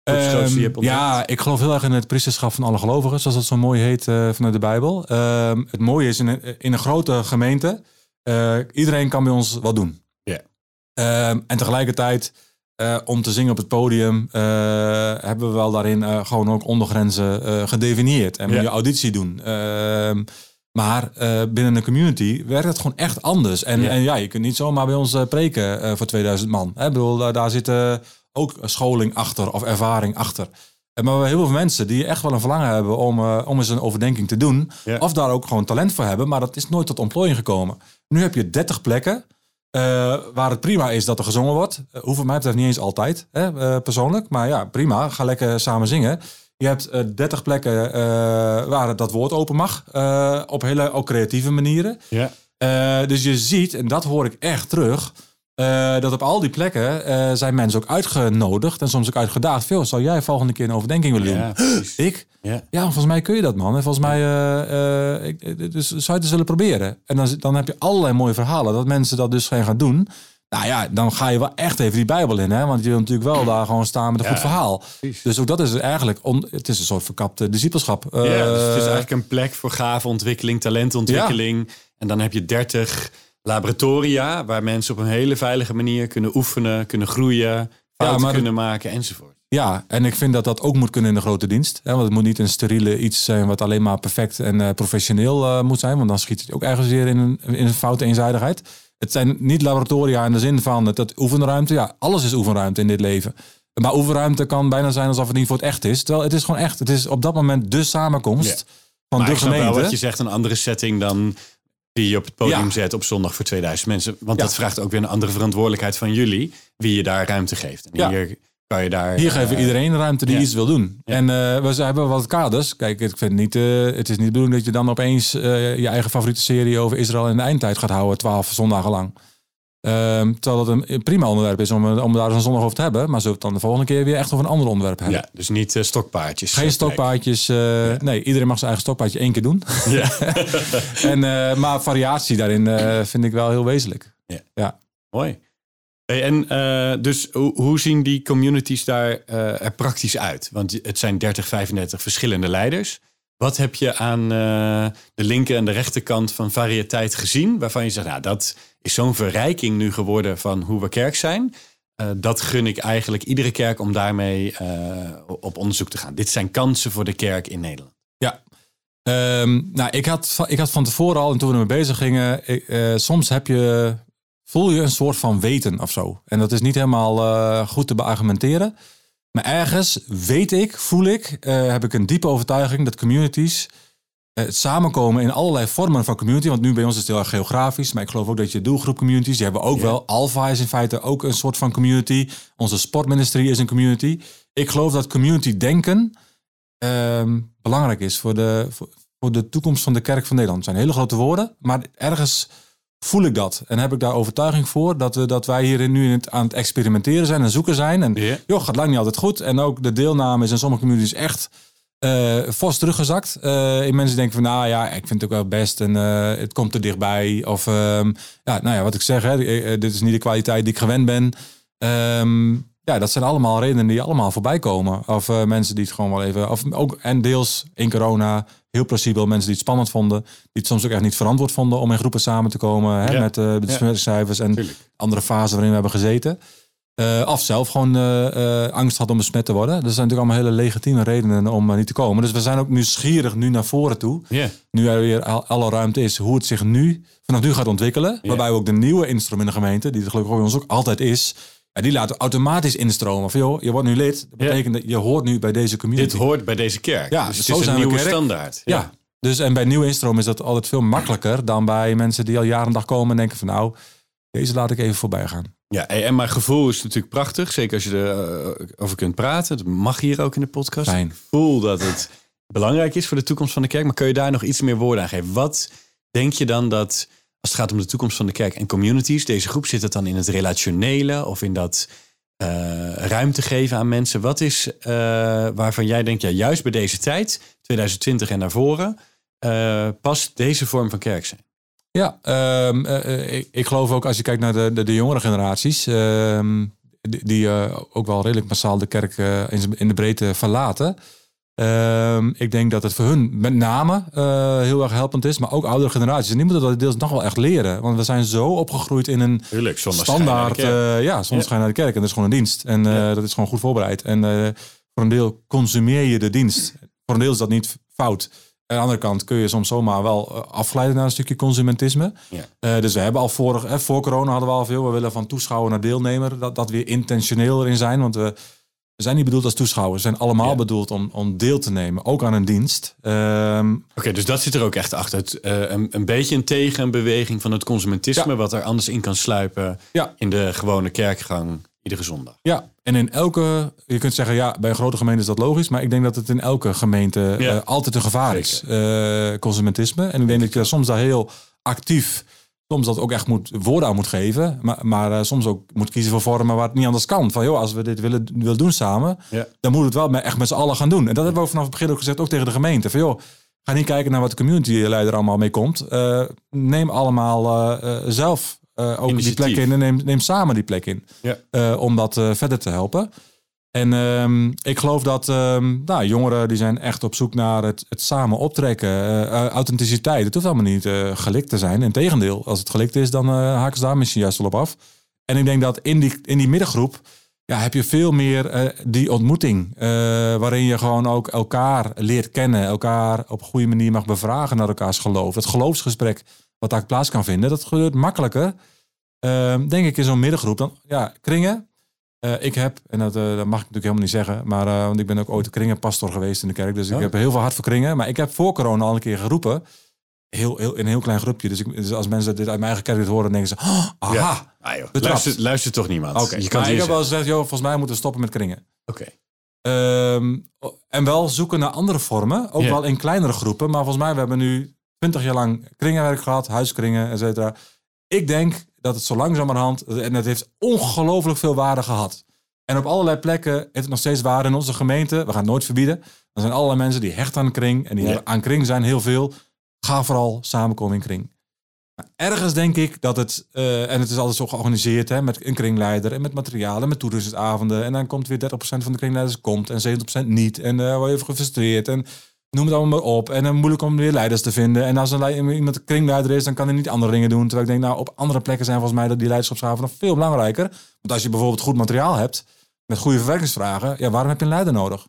groepsgrootte die je hebt ontdekt? ja, ik geloof heel erg in het priesterschap van alle gelovigen, zoals dat zo mooi heet eh, vanuit de Bijbel. Ehm, het mooie is in een, in een grote gemeente, eh, iedereen kan bij ons wat doen. Ja. Ehm, en tegelijkertijd, eh, om te zingen op het podium, eh, hebben we wel daarin gewoon ook ondergrenzen gedefinieerd. En moet je auditie doen. Ehm, maar binnen een community werkt het gewoon echt anders. En en ja je kunt niet zomaar bij ons preken voor 2000 man. Ik bedoel, daar, daar zit eh, ook scholing achter of ervaring achter. En Maar we hebben heel veel mensen die echt wel een verlangen hebben om, om eens een overdenking te doen. Ja. Of daar ook gewoon talent voor hebben. Maar dat is nooit tot ontplooiing gekomen. Nu heb je 30 plekken. eh, waar het prima is dat er gezongen wordt. Uh, hoeft wat mij betreft niet eens altijd, hè, eh, persoonlijk. Maar ja, prima. Ga lekker samen zingen. Je hebt eh 30 plekken waar het dat woord open mag. op hele ook creatieve manieren. Ja. Dus je ziet, en dat hoor ik echt terug, eh, dat op al die plekken eh, zijn mensen ook uitgenodigd en soms ook uitgedaagd. Veel, zou jij volgende keer een overdenking willen doen? Ja. Ik? Ja. Ja, volgens mij kun je dat, man. En volgens mij, eh, ik, dus zou je het willen proberen. En dan, dan heb je allerlei mooie verhalen dat mensen dat dus geen gaan doen. Nou ja, dan ga je wel echt even die Bijbel in, hè? Want je wil natuurlijk wel daar gewoon staan met een Ja, goed verhaal. precies. Dus ook dat is eigenlijk, on, het is een soort verkapte discipelschap. Ja, dus het is eigenlijk een plek voor gave ontwikkeling, talentontwikkeling. En dan heb je 30 laboratoria waar mensen op een hele veilige manier kunnen oefenen, kunnen groeien, fouten kunnen maken enzovoort. Ja, en ik vind dat dat ook moet kunnen in de grote dienst. Hè? Want het moet niet een steriele iets zijn wat alleen maar perfect en eh, professioneel eh, moet zijn. Want dan schiet het ook ergens weer in een, in een foute eenzijdigheid. Het zijn niet laboratoria in de zin van het oefenruimte. Ja, alles is oefenruimte in dit leven. Maar oefenruimte kan bijna zijn alsof het niet voor het echt is. Terwijl het is gewoon echt. Het is op dat moment de samenkomst van Maar de ik gemeente. wel wat je zegt, een andere setting dan die je op het podium Ja. zet op zondag voor 2000 mensen. Want Ja. dat vraagt ook weer een andere verantwoordelijkheid van jullie, wie je daar ruimte geeft. En Ja. hier kan je daar... Hier geven we eh, iedereen ruimte die ja. iets wil doen. Ja. En eh, we hebben wat kaders. Kijk, ik vind niet, eh, het is niet de bedoeling dat je dan opeens eh, je eigen favoriete serie over Israël in de eindtijd gaat houden, twaalf zondagen lang. Ehm, terwijl het een prima onderwerp is om, om daar een zondag over te hebben. Maar zullen we het dan de volgende keer weer echt over een ander onderwerp hebben? Ja, dus niet eh, stokpaardjes. Geen eh, stokpaardjes. eh, Nee, iedereen mag zijn eigen stokpaardje één keer doen. Ja. en, eh, maar variatie daarin eh, vind ik wel heel wezenlijk. Mooi. Hey, en eh, dus hoe, hoe zien die communities daar eh, er praktisch uit? Want het zijn 30, 35 verschillende leiders. Wat heb je aan eh, de linker en de rechterkant van variëteit gezien? Waarvan je zegt, nou, dat is zo'n verrijking nu geworden van hoe we kerk zijn. Eh, dat gun ik eigenlijk iedere kerk om daarmee eh, op onderzoek te gaan. Dit zijn kansen voor de kerk in Nederland. Ja. Ehm, nou, ik had, ik had van tevoren al, en toen we ermee bezig gingen, soms heb je, voel je een soort van weten of zo. En dat is niet helemaal goed te beargumenteren. Maar ergens weet ik, voel ik, eh, heb ik een diepe overtuiging dat communities eh, het samenkomen in allerlei vormen van community. Want nu bij ons is het heel erg geografisch, maar ik geloof ook dat je doelgroep communities, die hebben ook wel. Alpha is in feite ook een soort van community. Onze sportministerie is een community. Ik geloof dat community denken ehm, belangrijk is voor de, voor, voor de toekomst van de kerk van Nederland. Het zijn hele grote woorden, maar ergens voel ik dat. En heb ik daar overtuiging voor dat, we, dat wij hierin nu in het, aan het experimenteren zijn en zoeken zijn. En Ja. joh, gaat lang niet altijd goed. En ook de deelname is in sommige communities echt eh fors teruggezakt. Eh in mensen denken van, nou ja, ik vind het ook wel best en eh, het komt er dichtbij. Of, ehm, ja, nou ja, wat ik zeg, hè, dit is niet de kwaliteit die ik gewend ben. Ehm, ja, dat zijn allemaal redenen die allemaal voorbij komen. Of mensen die het gewoon wel even. Of ook, en deels in corona, heel plausibel. Mensen die het spannend vonden. Die het soms ook echt niet verantwoord vonden om in groepen samen te komen. Hè, Ja. Met eh de Ja. besmettingscijfers en Tuurlijk. andere fasen waarin we hebben gezeten. Eh, of zelf gewoon eh, eh, angst had om besmet te worden. Dat zijn natuurlijk allemaal hele legitieme redenen om eh, niet te komen. Dus we zijn ook nieuwsgierig nu naar voren toe. Nu er weer al- alle ruimte is, hoe het zich nu vanaf nu gaat ontwikkelen. Waarbij we ook de nieuwe instroom in de gemeente, die er gelukkig bij ons ook altijd is. Ja, die laten automatisch instromen. Van joh, je wordt nu lid. Dat Ja. betekent dat je hoort nu bij deze community. Dit hoort bij deze kerk. Ja, dus het is een nieuwe kerk. standaard. Ja. Dus en bij nieuwe instroom is dat altijd veel makkelijker dan bij mensen die al jaren en dag komen en denken van nou, deze laat ik even voorbij gaan. Ja, en mijn gevoel is natuurlijk prachtig. Zeker als je erover kunt praten. Dat mag hier ook in de podcast. Fijn. Ik voel dat het belangrijk is voor de toekomst van de kerk. Maar kun je daar nog iets meer woorden aan geven? Wat denk je dan dat, als het gaat om de toekomst van de kerk en communities, deze groep zit het dan in het relationele of in dat eh, ruimte geven aan mensen? Wat is eh, waarvan jij denkt, ja, juist bij deze tijd, 2020 en naar voren, eh, past deze vorm van kerk zijn? Ja, ehm, eh, eh, ik, ik geloof ook als je kijkt naar de, de, jongere generaties, ehm, die, ook wel redelijk massaal de kerk in, in de breedte verlaten. Ehm, ik denk dat het voor hun met name eh, heel erg helpend is, maar ook oudere generaties. En die moeten dat deels nog wel echt leren. Want we zijn zo opgegroeid in een standaard, eh, ja, soms ga je naar de kerk en dat is gewoon een dienst. En eh, dat is gewoon goed voorbereid. En voor een deel consumeer je de dienst. Voor een deel is dat niet fout. Aan de andere kant kun je soms zomaar wel afglijden naar een stukje consumentisme. Ja. Dus we hebben al vorig, voor corona hadden we al veel. We willen van toeschouwer naar deelnemer. Dat, dat we intentioneel erin zijn. Want we, we zijn niet bedoeld als toeschouwers. We zijn allemaal Ja. bedoeld om, om deel te nemen. Ook aan een dienst. Ehm, Oké, dus dat zit er ook echt achter. Het, eh, een, een beetje een tegenbeweging van het consumentisme, Ja. wat er anders in kan sluipen Ja. in de gewone kerkgang iedere zondag. Ja, en in elke, je kunt zeggen, ja, bij een grote gemeente is dat logisch, maar ik denk dat het in elke gemeente eh, altijd een gevaar is, eh, consumentisme. En ik denk dat je soms daar heel actief, soms dat ook echt moet, woorden aan moet geven, maar, maar eh, soms ook moet kiezen voor vormen waar het niet anders kan. Van joh, als we dit willen, willen doen samen, Ja. dan moeten we het wel met, echt met z'n allen gaan doen. En dat hebben we vanaf het begin ook gezegd, ook tegen de gemeente. Van joh, ga niet kijken naar wat de communityleider allemaal mee komt. Eh, neem allemaal eh, zelf ook die plek in en neem, neem samen die plek in Ja. om dat verder te helpen. En ehm, ik geloof dat ehm, nou, jongeren die zijn echt op zoek naar het, het samen optrekken, eh, eh, authenticiteit. Het hoeft allemaal niet eh, gelikt te zijn. Integendeel, als het gelikt is, dan eh, haken ze daar misschien juist wel op af. En ik denk dat in die, in die middengroep ja, heb je veel meer die ontmoeting. waarin je gewoon ook elkaar leert kennen. Elkaar op een goede manier mag bevragen naar elkaars geloof. Het geloofsgesprek wat daar plaats kan vinden. Dat gebeurt makkelijker, ehm, denk ik, in zo'n middengroep. Dan, ja, kringen. Eh, ik heb, en dat, eh, dat mag ik natuurlijk helemaal niet zeggen, maar eh, want ik ben ook ooit een kringenpastor geweest in de kerk. Dus ik Oh. heb heel veel hart voor kringen. Maar ik heb voor corona al een keer geroepen. Heel, heel, in een heel klein groepje. Dus, ik, dus als mensen dit uit mijn eigen kerk horen, dan denken ze, oh, aha. Ja. Ah, joh. Luistert, luistert toch niemand? Oké, Je kan maar ik heb wel gezegd, joh, volgens mij moeten we stoppen met kringen. Oké. Ehm, en wel zoeken naar andere vormen. Ook Ja. wel in kleinere groepen. Maar volgens mij, we hebben nu twintig jaar lang kringenwerk gehad. Huiskringen, et cetera. Ik denk dat het zo langzamerhand... En het heeft ongelooflijk veel waarde gehad. En op allerlei plekken heeft het nog steeds waarde in onze gemeente. We gaan het nooit verbieden. Er zijn allerlei mensen die hecht aan kring. En die Ja. aan kring zijn heel veel. Ga vooral samenkomen in kring. Maar ergens denk ik dat het, eh, en het is altijd zo georganiseerd hè, met een kringleider en met materialen en met toeristingsavonden. En dan komt weer 30% van de kringleiders komt en 70% niet. En eh word je even gefrustreerd en noem het allemaal maar op. En dan moeilijk om weer leiders te vinden. En als een iemand een kringleider is, dan kan hij niet andere dingen doen. Terwijl ik denk, nou, op andere plekken zijn volgens mij dat die leiderschapsavonden nog veel belangrijker. Want als je bijvoorbeeld goed materiaal hebt, met goede verwerkingsvragen, ja, waarom heb je een leider nodig?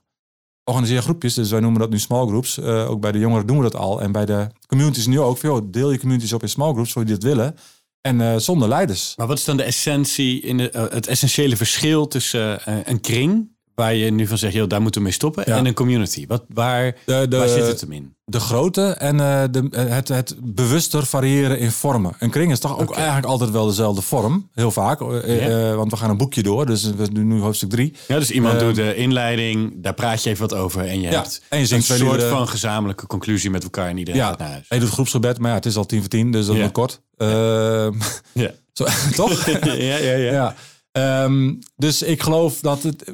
Organiseer groepjes, dus wij noemen dat nu small groups. Eh, ook bij de jongeren doen we dat al. En bij de communities nu ook. Joh, deel je communities op in small groups, voor die dat willen. En eh, zonder leiders. Maar wat is dan de essentie, in eh, het essentiële verschil tussen een kring, waar je nu van zegt, joh, daar moeten we mee stoppen, Ja. en een community? Wat, waar, De, de, waar zit het hem in? de grootte en eh, de, het, het bewuster variëren in vormen. Een kring is toch ook eigenlijk altijd wel dezelfde vorm. Heel vaak. eh, Ja. eh, want we gaan een boekje door. Dus we doen nu hoofdstuk drie. Ja, dus iemand Ehm, doet de inleiding, daar praat je even wat over en je Ja, hebt en je een zingt soort van gezamenlijke conclusie met elkaar en iedereen Ja, gaat naar huis. hij doet groepsgebed. Maar ja, het is al tien voor tien. Dus dat moet kort. Ehm, Ja. zo, toch? ja, ja, ja. Ja. Ehm, dus ik geloof dat het,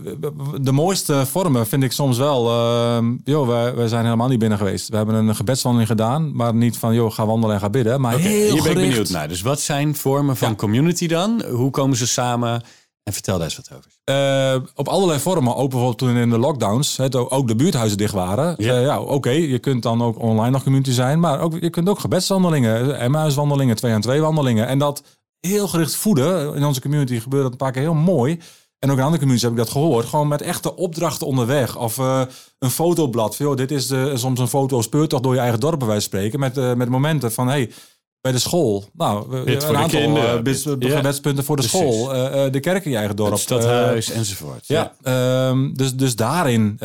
de mooiste vormen vind ik soms wel. ehm joh, wij, wij zijn helemaal niet binnen geweest. We hebben een gebedswandeling gedaan, maar niet van joh, ga wandelen en ga bidden. Maar heel hier ben ik benieuwd naar. Dus wat zijn vormen van Ja. community dan? Hoe komen ze samen En vertel daar eens wat over. Eh, op allerlei vormen. Ook bijvoorbeeld toen in de lockdowns het, ook de buurthuizen dicht waren. Ja. Ja, ja oké, je kunt dan ook online nog community zijn. Maar ook, je kunt ook gebedswandelingen, Emmauswandelingen, twee aan twee wandelingen. En dat heel gericht voeden. In onze community gebeurt dat een paar keer heel mooi. En ook in andere communities heb ik dat gehoord. Gewoon met echte opdrachten onderweg. Of eh, een fotoblad. Dit is de, soms een foto speurtocht door je eigen dorp bij wijze van spreken. Met, eh, met momenten van, hey, bij de school. Nou, Bid een de aantal gebedspunten voor de Precies. school. eh, eh, de kerk in je eigen dorp. Het stadhuis enzovoort. Ja, ehm, dus, dus daarin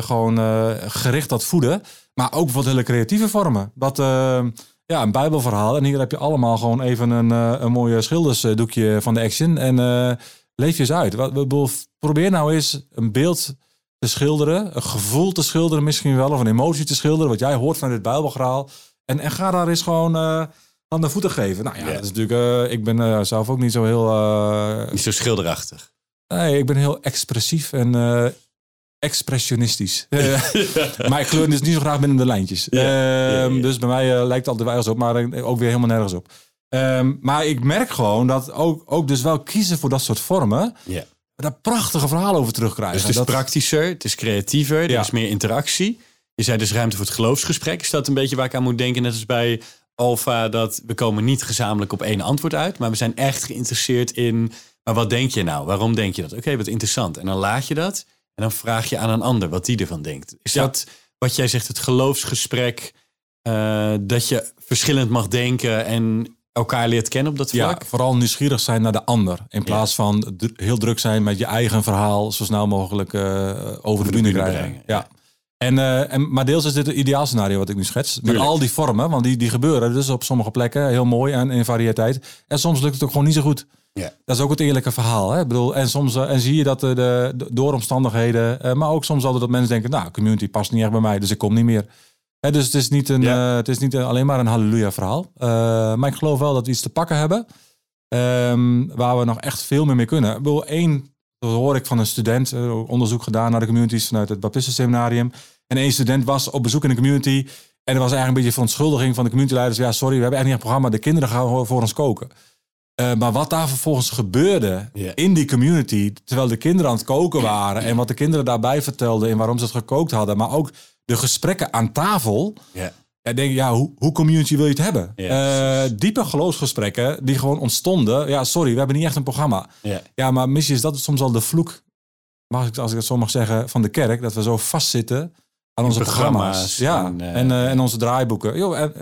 gewoon gericht dat voeden. Maar ook wat hele creatieve vormen. Dat, ehm, ja, een bijbelverhaal. En hier heb je allemaal gewoon even een, eh, een mooie schildersdoekje van de Action. En eh, leef je eens uit. Wat, we bedoel, probeer nou eens een beeld te schilderen. Een gevoel te schilderen misschien wel. Of een emotie te schilderen. Wat jij hoort van dit bijbelverhaal. En, en ga daar eens gewoon eh, aan de voeten geven. Nou ja, dat is natuurlijk... ik ben zelf ook niet zo heel... Niet zo schilderachtig. Nee, ik ben heel expressief en expressionistisch. Eh, maar ik kleur dus niet zo graag binnen de lijntjes. Ehm. Dus bij mij eh, lijkt het altijd ergens op, maar eh, ook weer helemaal nergens op. Ehm, maar ik merk gewoon dat ook, ook dus wel kiezen voor dat soort vormen, Ja. daar prachtige verhalen over terugkrijgen. Dus het is dat, praktischer, het is creatiever, er Ja. is meer interactie. Je zei dus ruimte voor het geloofsgesprek. Is dat een beetje waar ik aan moet denken? Net als bij Alfa, dat we komen niet gezamenlijk op één antwoord uit. Maar we zijn echt geïnteresseerd in, maar wat denk je nou? Waarom denk je dat? Oké, wat interessant. En dan laat je dat en dan vraag je aan een ander wat die ervan denkt. Is Ja. dat wat jij zegt, het geloofsgesprek, eh, dat je verschillend mag denken en elkaar leert kennen op dat ja, vlak? vooral nieuwsgierig zijn naar de ander. In plaats van heel druk zijn met je eigen verhaal zo snel mogelijk eh, over de de bühne krijgen. brengen, Ja. En, eh, en, maar deels is dit het ideaalscenario wat ik nu schets. Met al die vormen, want die, die gebeuren dus op sommige plekken heel mooi en in variëteit. En soms lukt het ook gewoon niet zo goed. Ja. Dat is ook het eerlijke verhaal. Hè? Ik bedoel, en soms eh, en zie je dat de, de, de- door omstandigheden, eh, maar ook soms altijd dat mensen denken, nou, community past niet echt bij mij, dus ik kom niet meer. Hè, dus het is niet, een, Ja. eh, het is niet alleen maar een halleluja verhaal. Eh, maar ik geloof wel dat we iets te pakken hebben. ehm, waar we nog echt veel meer mee kunnen. Ik bedoel, één, dat hoor ik van een student, eh, onderzoek gedaan naar de communities vanuit het Baptistenseminarium. En één student was op bezoek in de community. En er was eigenlijk een beetje verontschuldiging van de communityleiders. Ja, sorry, we hebben echt niet een programma. De kinderen gaan voor ons koken. Eh, maar wat daar vervolgens gebeurde in die community, terwijl de kinderen aan het koken waren en wat de kinderen daarbij vertelden en waarom ze het gekookt hadden, maar ook de gesprekken aan tafel. Ja. Ja, denk ja, hoe, hoe community wil je het hebben? Eh, diepe geloofsgesprekken die gewoon ontstonden. Ja, sorry, we hebben niet echt een programma. Ja. Ja, maar misschien is dat soms al de vloek, mag ik, als ik het zo mag zeggen, van de kerk. Dat we zo vastzitten aan onze programma's programma's. Ja, en, en, eh, eh, en onze draaiboeken. Yo, en,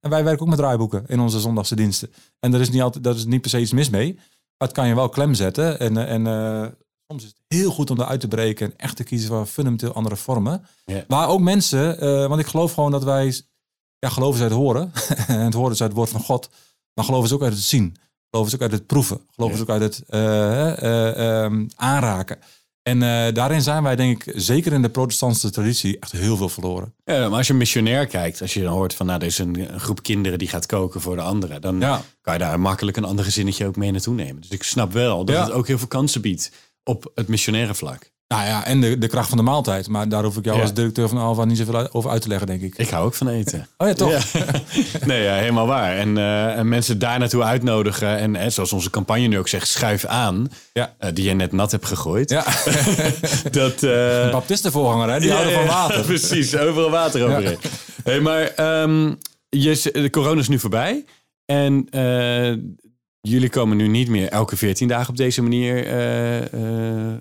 en wij werken ook met draaiboeken in onze zondagse diensten. En er is niet, altijd, daar is niet per se iets mis mee. Maar het kan je wel klem zetten. En, eh, en eh, soms is het heel goed om eruit te breken en echt te kiezen voor fundamenteel andere vormen. Ja. Maar ook mensen, eh, want ik geloof gewoon dat wij, ja, geloof is uit horen. en het horen is uit het woord van God. Maar geloof is ook uit het zien. Geloof is ook uit het proeven. Geloof Ja. is ook uit het eh, eh, ehm, aanraken. En eh, daarin zijn wij, denk ik, zeker in de protestantse traditie, echt heel veel verloren. Ja, maar als je een missionair kijkt, als je dan hoort van nou, er is een, een groep kinderen die gaat koken voor de anderen, dan Ja. kan je daar makkelijk een ander gezinnetje ook mee naartoe nemen. Dus ik snap wel dat Ja. het ook heel veel kansen biedt op het missionaire vlak. Nou ja, en de, de kracht van de maaltijd. Maar daar hoef ik jou Ja. als directeur van Alfa niet zoveel over uit te leggen, denk ik. Ik hou ook van eten. Oh ja, toch? Ja. nee, ja, helemaal waar. En, eh, en mensen daar naartoe uitnodigen. En eh, zoals onze campagne nu ook zegt, schuif aan. Ja. eh, die je net nat hebt gegooid. Ja, Dat, eh, baptistenvoorganger, hè? Die Ja, houden van ja, water. Precies, overal water overheen. Hey, maar ehm, je, de corona is nu voorbij. En eh, jullie komen nu niet meer elke 14 dagen op deze manier eh, eh,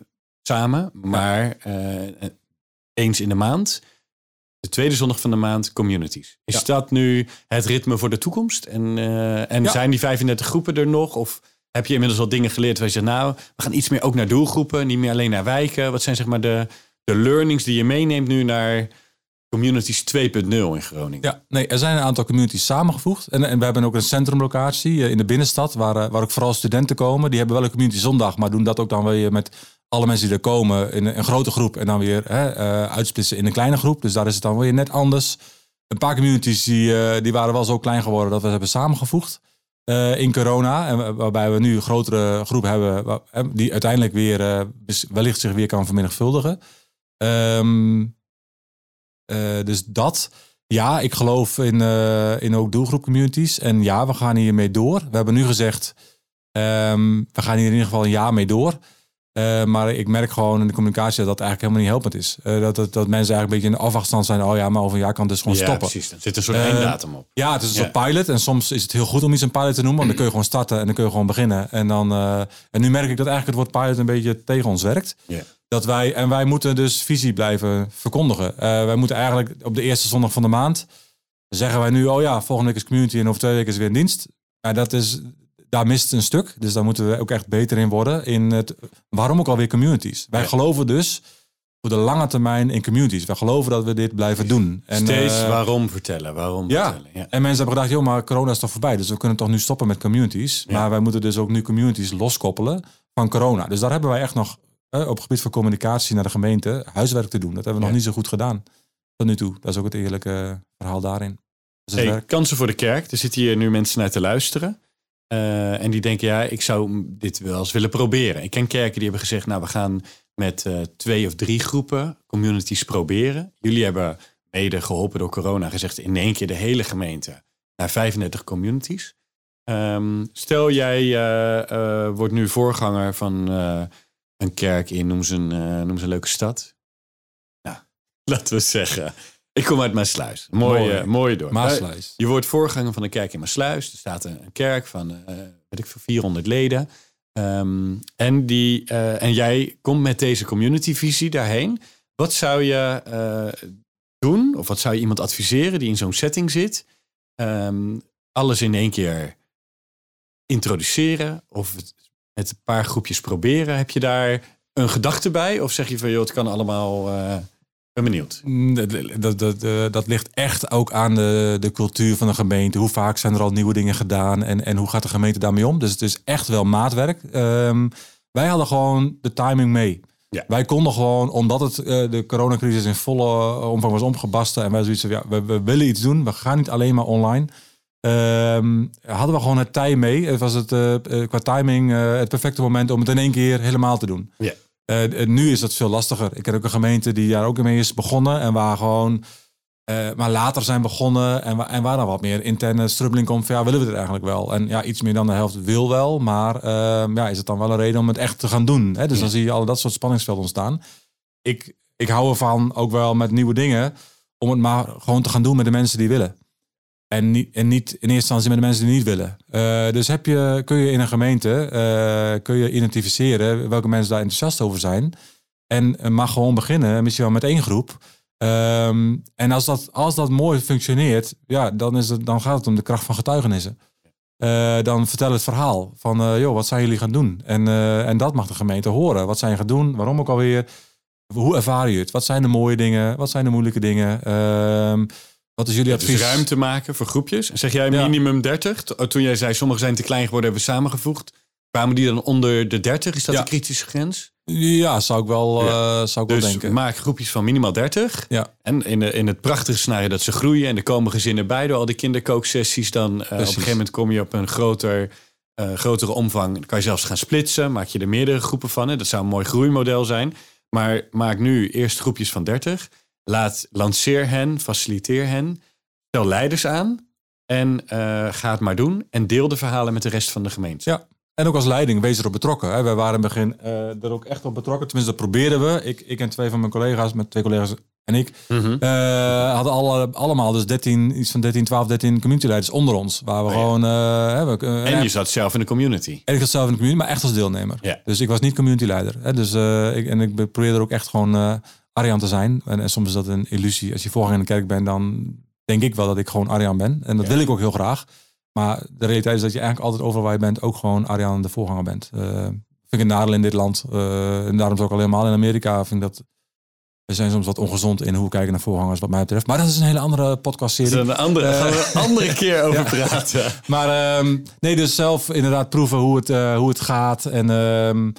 samen. Maar eh, eens in de maand. De tweede zondag van de maand, communities. Is Ja. dat nu het ritme voor de toekomst? En, eh, en Ja. zijn die 35 groepen er nog? Of heb je inmiddels al dingen geleerd waar je zegt... nou, we gaan iets meer ook naar doelgroepen, niet meer alleen naar wijken. Wat zijn zeg maar de, de learnings die je meeneemt nu naar Communities 2.0 in Groningen? Ja, nee, er zijn een aantal communities samengevoegd. En, en we hebben ook een centrumlocatie eh, in de binnenstad, waar, waar ook vooral studenten komen. Die hebben wel een community zondag, maar doen dat ook dan weer met alle mensen die er komen in een, grote groep. En dan weer hè, eh, uitsplitsen in een kleine groep. Dus daar is het dan weer net anders. Een paar communities die, eh, die waren wel zo klein geworden dat we ze hebben samengevoegd eh, in corona. En wa- waarbij we nu een grotere groep hebben, die uiteindelijk weer wellicht zich weer kan vermenigvuldigen. Eh, dus dat. Ja, ik geloof in, in ook doelgroep communities. En ja, we gaan hiermee door. We hebben nu gezegd, Ehm, we gaan hier in ieder geval een jaar mee door. Eh, maar ik merk gewoon in de communicatie dat dat eigenlijk helemaal niet helpend is. Eh, dat, dat, dat mensen eigenlijk een beetje in de afwachtstand zijn. Oh ja, maar over een jaar kan het dus gewoon ja, stoppen. precies. Er zit een soort Eh, einddatum op. Ja, het is een Ja. soort pilot. En soms is het heel goed om iets een pilot te noemen. Want dan kun je gewoon starten en dan kun je gewoon beginnen. En, dan, en nu merk ik dat eigenlijk het woord pilot een beetje tegen ons werkt. Ja. Dat wij, en wij moeten dus visie blijven verkondigen. Wij moeten eigenlijk op de eerste zondag van de maand zeggen wij nu, oh ja, volgende week is community en over twee weken is weer een dienst. Ja, dat is, daar mist een stuk. Dus daar moeten we ook echt beter in worden. In het, waarom ook alweer communities? Wij Ja. geloven dus voor de lange termijn in communities. Wij geloven dat we dit blijven doen. En, Steeds eh, waarom vertellen, waarom ja. vertellen. Ja. en mensen hebben gedacht, joh, maar corona is toch voorbij. Dus we kunnen toch nu stoppen met communities. Ja. Maar wij moeten dus ook nu communities loskoppelen van corona. Dus daar hebben wij echt nog eh, op het gebied van communicatie naar de gemeente huiswerk te doen. Dat hebben we nog niet zo goed gedaan tot nu toe. Dat is ook het eerlijke verhaal daarin. Dus Hey, kansen voor de kerk. Er zitten hier nu mensen naar te luisteren. Eh, en die denken, ja, ik zou dit wel eens willen proberen. Ik ken kerken die hebben gezegd, nou, we gaan met eh, twee of drie groepen communities proberen. Jullie hebben mede geholpen door corona gezegd, in één keer de hele gemeente naar 35 communities. Ehm, stel, jij eh, wordt nu voorganger van een kerk in, noem ze een, noem ze een leuke stad. Nou, laten we zeggen, ik kom uit Maasluis. Mooie, Mooi. mooie dorp. Maasluis. Je wordt voorganger van een kerk in Maasluis. Er staat een, kerk van, eh weet ik veel, 400 leden. Ehm, en, die, eh, en jij komt met deze communityvisie daarheen. Wat zou je eh, doen? Of wat zou je iemand adviseren die in zo'n setting zit? Ehm, alles in één keer introduceren? Of het met een paar groepjes proberen? Heb je daar een gedachte bij? Of zeg je van, joh, het kan allemaal... ben benieuwd. Mm, Dat, dat, dat, eh, dat ligt echt ook aan de, de cultuur van de gemeente. Hoe vaak zijn er al nieuwe dingen gedaan en, en hoe gaat de gemeente daarmee om? Dus het is echt wel maatwerk. Ehm, wij hadden gewoon de timing mee. Ja. Wij konden gewoon, omdat het, eh, de coronacrisis in volle eh, omvang was omgebasten en wij zoiets van, ja, we, we willen iets doen. We gaan niet alleen maar online. Ehm, hadden we gewoon het tij mee. Het was het qua timing het perfecte moment om het in één keer helemaal te doen. Ja. Eh, eh, nu is dat veel lastiger. Ik heb ook een gemeente die daar ook mee is begonnen en waar gewoon, eh, maar later zijn begonnen en, wa- en waar dan wat meer interne strubbeling komt van ja, willen we het eigenlijk wel? En ja, iets meer dan de helft wil wel, maar ehm, ja, is het dan wel een reden om het echt te gaan doen? Hè? Dus Ja. dan zie je al dat soort spanningsvelden ontstaan. Ik, ik hou ervan ook wel met nieuwe dingen om het maar gewoon te gaan doen met de mensen die willen. En niet, en niet in eerste instantie met de mensen die niet willen. Eh, dus heb je, kun je in een gemeente eh, kun je identificeren welke mensen daar enthousiast over zijn. En eh, mag gewoon beginnen, misschien wel met één groep. Ehm, en als dat, als dat mooi functioneert, ja, dan, is het, dan gaat het om de kracht van getuigenissen. Dan vertel het verhaal van, joh, wat zijn jullie gaan doen? En, en dat mag de gemeente horen. Wat zijn je gaan doen? Waarom ook alweer? Hoe ervaren je het? Wat zijn de mooie dingen? Wat zijn de moeilijke dingen? Ehm, wat is jullie dus advies? ruimte maken voor groepjes. Zeg jij Ja. minimum 30? To- Toen jij zei sommigen zijn te klein geworden, hebben we samengevoegd. Kwamen die dan onder de 30? Is dat Ja. de kritische grens? Ja, zou ik wel, Ja. eh, zou ik wel Dus denken. maak groepjes van minimaal 30. Ja. En in, de, in het prachtige scenario dat ze groeien en er komen gezinnen bij door al die kinderkooksessies, dan eh, op een gegeven moment kom je op een groter, eh, grotere omvang. Dan kan je zelfs gaan splitsen, maak je er meerdere groepen van. Hè. Dat zou een mooi groeimodel zijn. Maar maak nu eerst groepjes van 30. Laat, lanceer hen, faciliteer hen. Stel leiders aan en eh, ga het maar doen. En deel de verhalen met de rest van de gemeente. Ja. En ook als leiding, wees erop betrokken. Hè. Wij waren in het begin eh, er ook echt op betrokken. Tenminste, dat probeerden we. Ik, ik en twee van mijn collega's, met twee collega's en ik, Mhm. eh, hadden alle, allemaal dus 13, iets van 13, 12, 13 communityleiders onder ons. Waar we Oh ja. gewoon... we, En je zat zelf in de community. En ik zat zelf in de community, maar echt als deelnemer. Ja. Dus ik was niet communityleider. Hè? Dus, ik, en ik probeerde er ook echt gewoon Arjan te zijn. En, en soms is dat een illusie. Als je voorganger in de kerk bent, dan denk ik wel dat ik gewoon Arjan ben. En dat Ja. wil ik ook heel graag. Maar de realiteit is dat je eigenlijk altijd overal waar je bent ook gewoon Arjan de voorganger bent. Eh vind ik een nadeel in dit land. Eh, en daarom is ook al helemaal in Amerika vind ik dat... We zijn soms wat ongezond in hoe we kijken naar voorgangers wat mij betreft. Maar dat is een hele andere podcastserie. Een andere, Eh, gaan we een andere keer over Ja. praten. Maar ehm, nee, dus zelf inderdaad proeven hoe het, hoe het gaat. En, eh,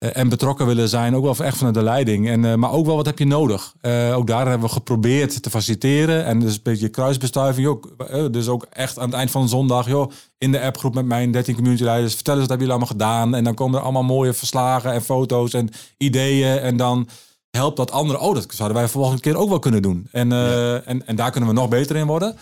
en betrokken willen zijn. Ook wel echt vanuit de leiding. En, eh, maar ook wel wat heb je nodig. Eh, ook daar hebben we geprobeerd te faciliteren. En dus een beetje kruisbestuiving. Joh, eh, dus ook echt aan het eind van de zondag. Joh, in de appgroep met mijn 13 community leiders. Vertel eens wat hebben jullie allemaal gedaan. En dan komen er allemaal mooie verslagen en foto's en ideeën. En dan helpt dat anderen. Oh, dat zouden wij volgende keer ook wel kunnen doen. En, eh, en, en daar kunnen we nog beter in worden.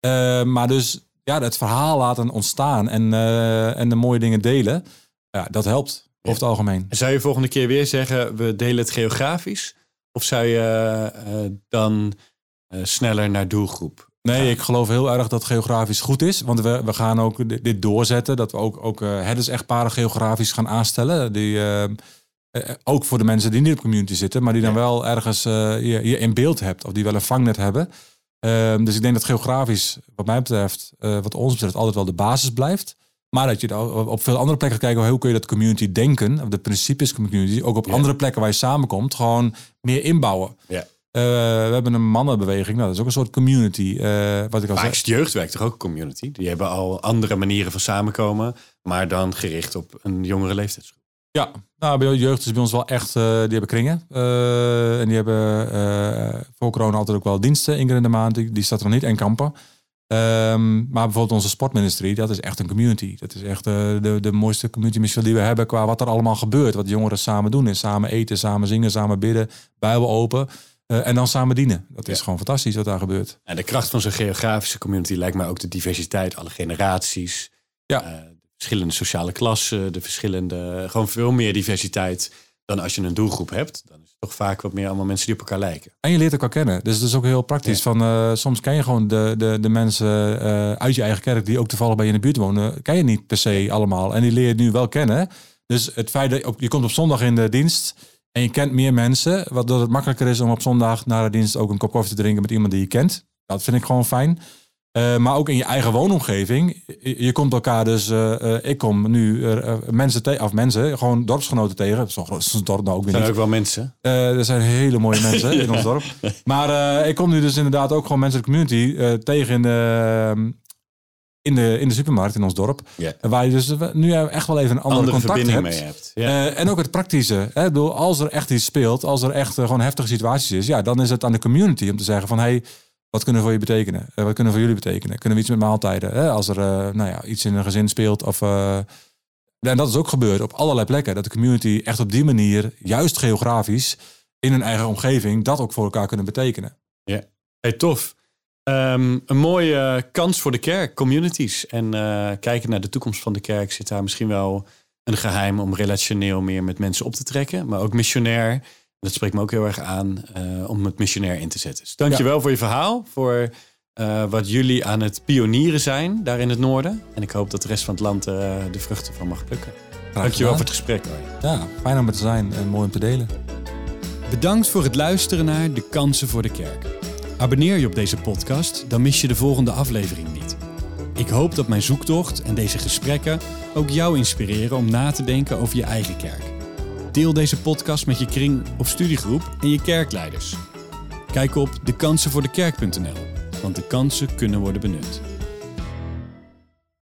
Eh, maar dus ja, het verhaal laten ontstaan en, eh, en de mooie dingen delen. Ja, dat helpt over het algemeen. Zou je volgende keer weer zeggen, we delen het geografisch? Of zou je eh, dan eh, sneller naar doelgroep? Nee, ik geloof heel erg dat geografisch goed is. Want we, we gaan ook di- dit doorzetten. Dat we ook, ook uh, herdersechtparen geografisch gaan aanstellen. Die, eh, eh, ook voor de mensen die niet op community zitten. Maar die dan Ja. wel ergens eh, je, je in beeld hebt. Of die wel een vangnet hebben. Ehm, dus ik denk dat geografisch, wat mij betreft, eh, wat ons betreft, altijd wel de basis blijft. Maar dat je op veel andere plekken kijken, hoe kun je dat community denken, of de principes community, ook op andere plekken waar je samenkomt, gewoon meer inbouwen. Ja. Eh, we hebben een mannenbeweging, nou, dat is ook een soort community. eh, wat ik al Maar zei. jeugdwerk toch ook een community? Die hebben al andere manieren van samenkomen, maar dan gericht op een jongere leeftijdsgroep. Ja, nou, bij jeugd is bij ons wel echt, eh, die hebben kringen. En die hebben voor corona altijd ook wel diensten, één keer in de maand. Die, die staat er nog niet, en kampen. Ehm, maar bijvoorbeeld onze sportministerie, dat is echt een community. Dat is echt eh, de, de mooiste community misschien die we hebben qua wat er allemaal gebeurt. Wat jongeren samen doen is samen eten, samen zingen, samen bidden, bijbel open. eh, en dan samen dienen. Dat is Ja. gewoon fantastisch wat daar gebeurt. En de kracht van zo'n geografische community lijkt mij ook de diversiteit, alle generaties, Ja. eh, de verschillende sociale klassen, de verschillende, gewoon veel meer diversiteit dan als je een doelgroep hebt. Dan toch vaak wat meer allemaal mensen die op elkaar lijken. En je leert elkaar kennen. Dus het is ook heel praktisch. Ja. Van, eh, soms ken je gewoon de, de, de mensen eh, uit je eigen kerk die ook toevallig bij je in de buurt wonen. Ken je niet per se allemaal. En die leer je nu wel kennen. Dus het feit dat je, op- je komt op zondag in de dienst en je kent meer mensen. Waardoor het makkelijker is om op zondag na de dienst ook een kop koffie te drinken met iemand die je kent. Dat vind ik gewoon fijn. Eh, maar ook in je eigen woonomgeving. Je, je komt elkaar dus. eh, eh, ik kom nu mensen tegen, of mensen, gewoon dorpsgenoten tegen. Zo'n groot is het dorp nou ook weer Er niet. zijn ook wel mensen. Er zijn hele mooie mensen in ons dorp. Maar ik kom nu dus inderdaad ook gewoon mensen de community tegen in de, in, de, in de supermarkt in ons dorp. Ja. Waar je dus nu echt wel even een andere, contact verbinding hebt. mee hebt. En ook het praktische. Hè? Ik bedoel, als er echt iets speelt, als er echt gewoon heftige situaties is, ja, dan is het aan de community om te zeggen van hey, wat kunnen we voor je betekenen? Eh, wat kunnen we voor jullie betekenen? Kunnen we iets met maaltijden? Hè? Als er eh, nou ja, iets in een gezin speelt of eh, en dat is ook gebeurd op allerlei plekken. Dat de community echt op die manier, juist geografisch, in hun eigen omgeving, dat ook voor elkaar kunnen betekenen. Hey, tof. Ehm, een mooie kans voor de kerk, communities. En kijken naar de toekomst van de kerk zit daar misschien wel een geheim om relationeel meer met mensen op te trekken. Maar ook missionair. Dat spreekt me ook heel erg aan eh, om het missionair in te zetten. Dus dankjewel voor je verhaal. Voor eh, wat jullie aan het pionieren zijn daar in het noorden. En ik hoop dat de rest van het land eh, de vruchten van mag plukken. Graag Dankjewel voor het gesprek. Ja, fijn om er te zijn en mooi om te delen. Bedankt voor het luisteren naar De Kansen voor de Kerk. Abonneer je op deze podcast, dan mis je de volgende aflevering niet. Ik hoop dat mijn zoektocht en deze gesprekken ook jou inspireren om na te denken over je eigen kerk. Deel deze podcast met je kring of studiegroep en je kerkleiders. Kijk op dekansenvoordekerk.nl, want de kansen kunnen worden benut.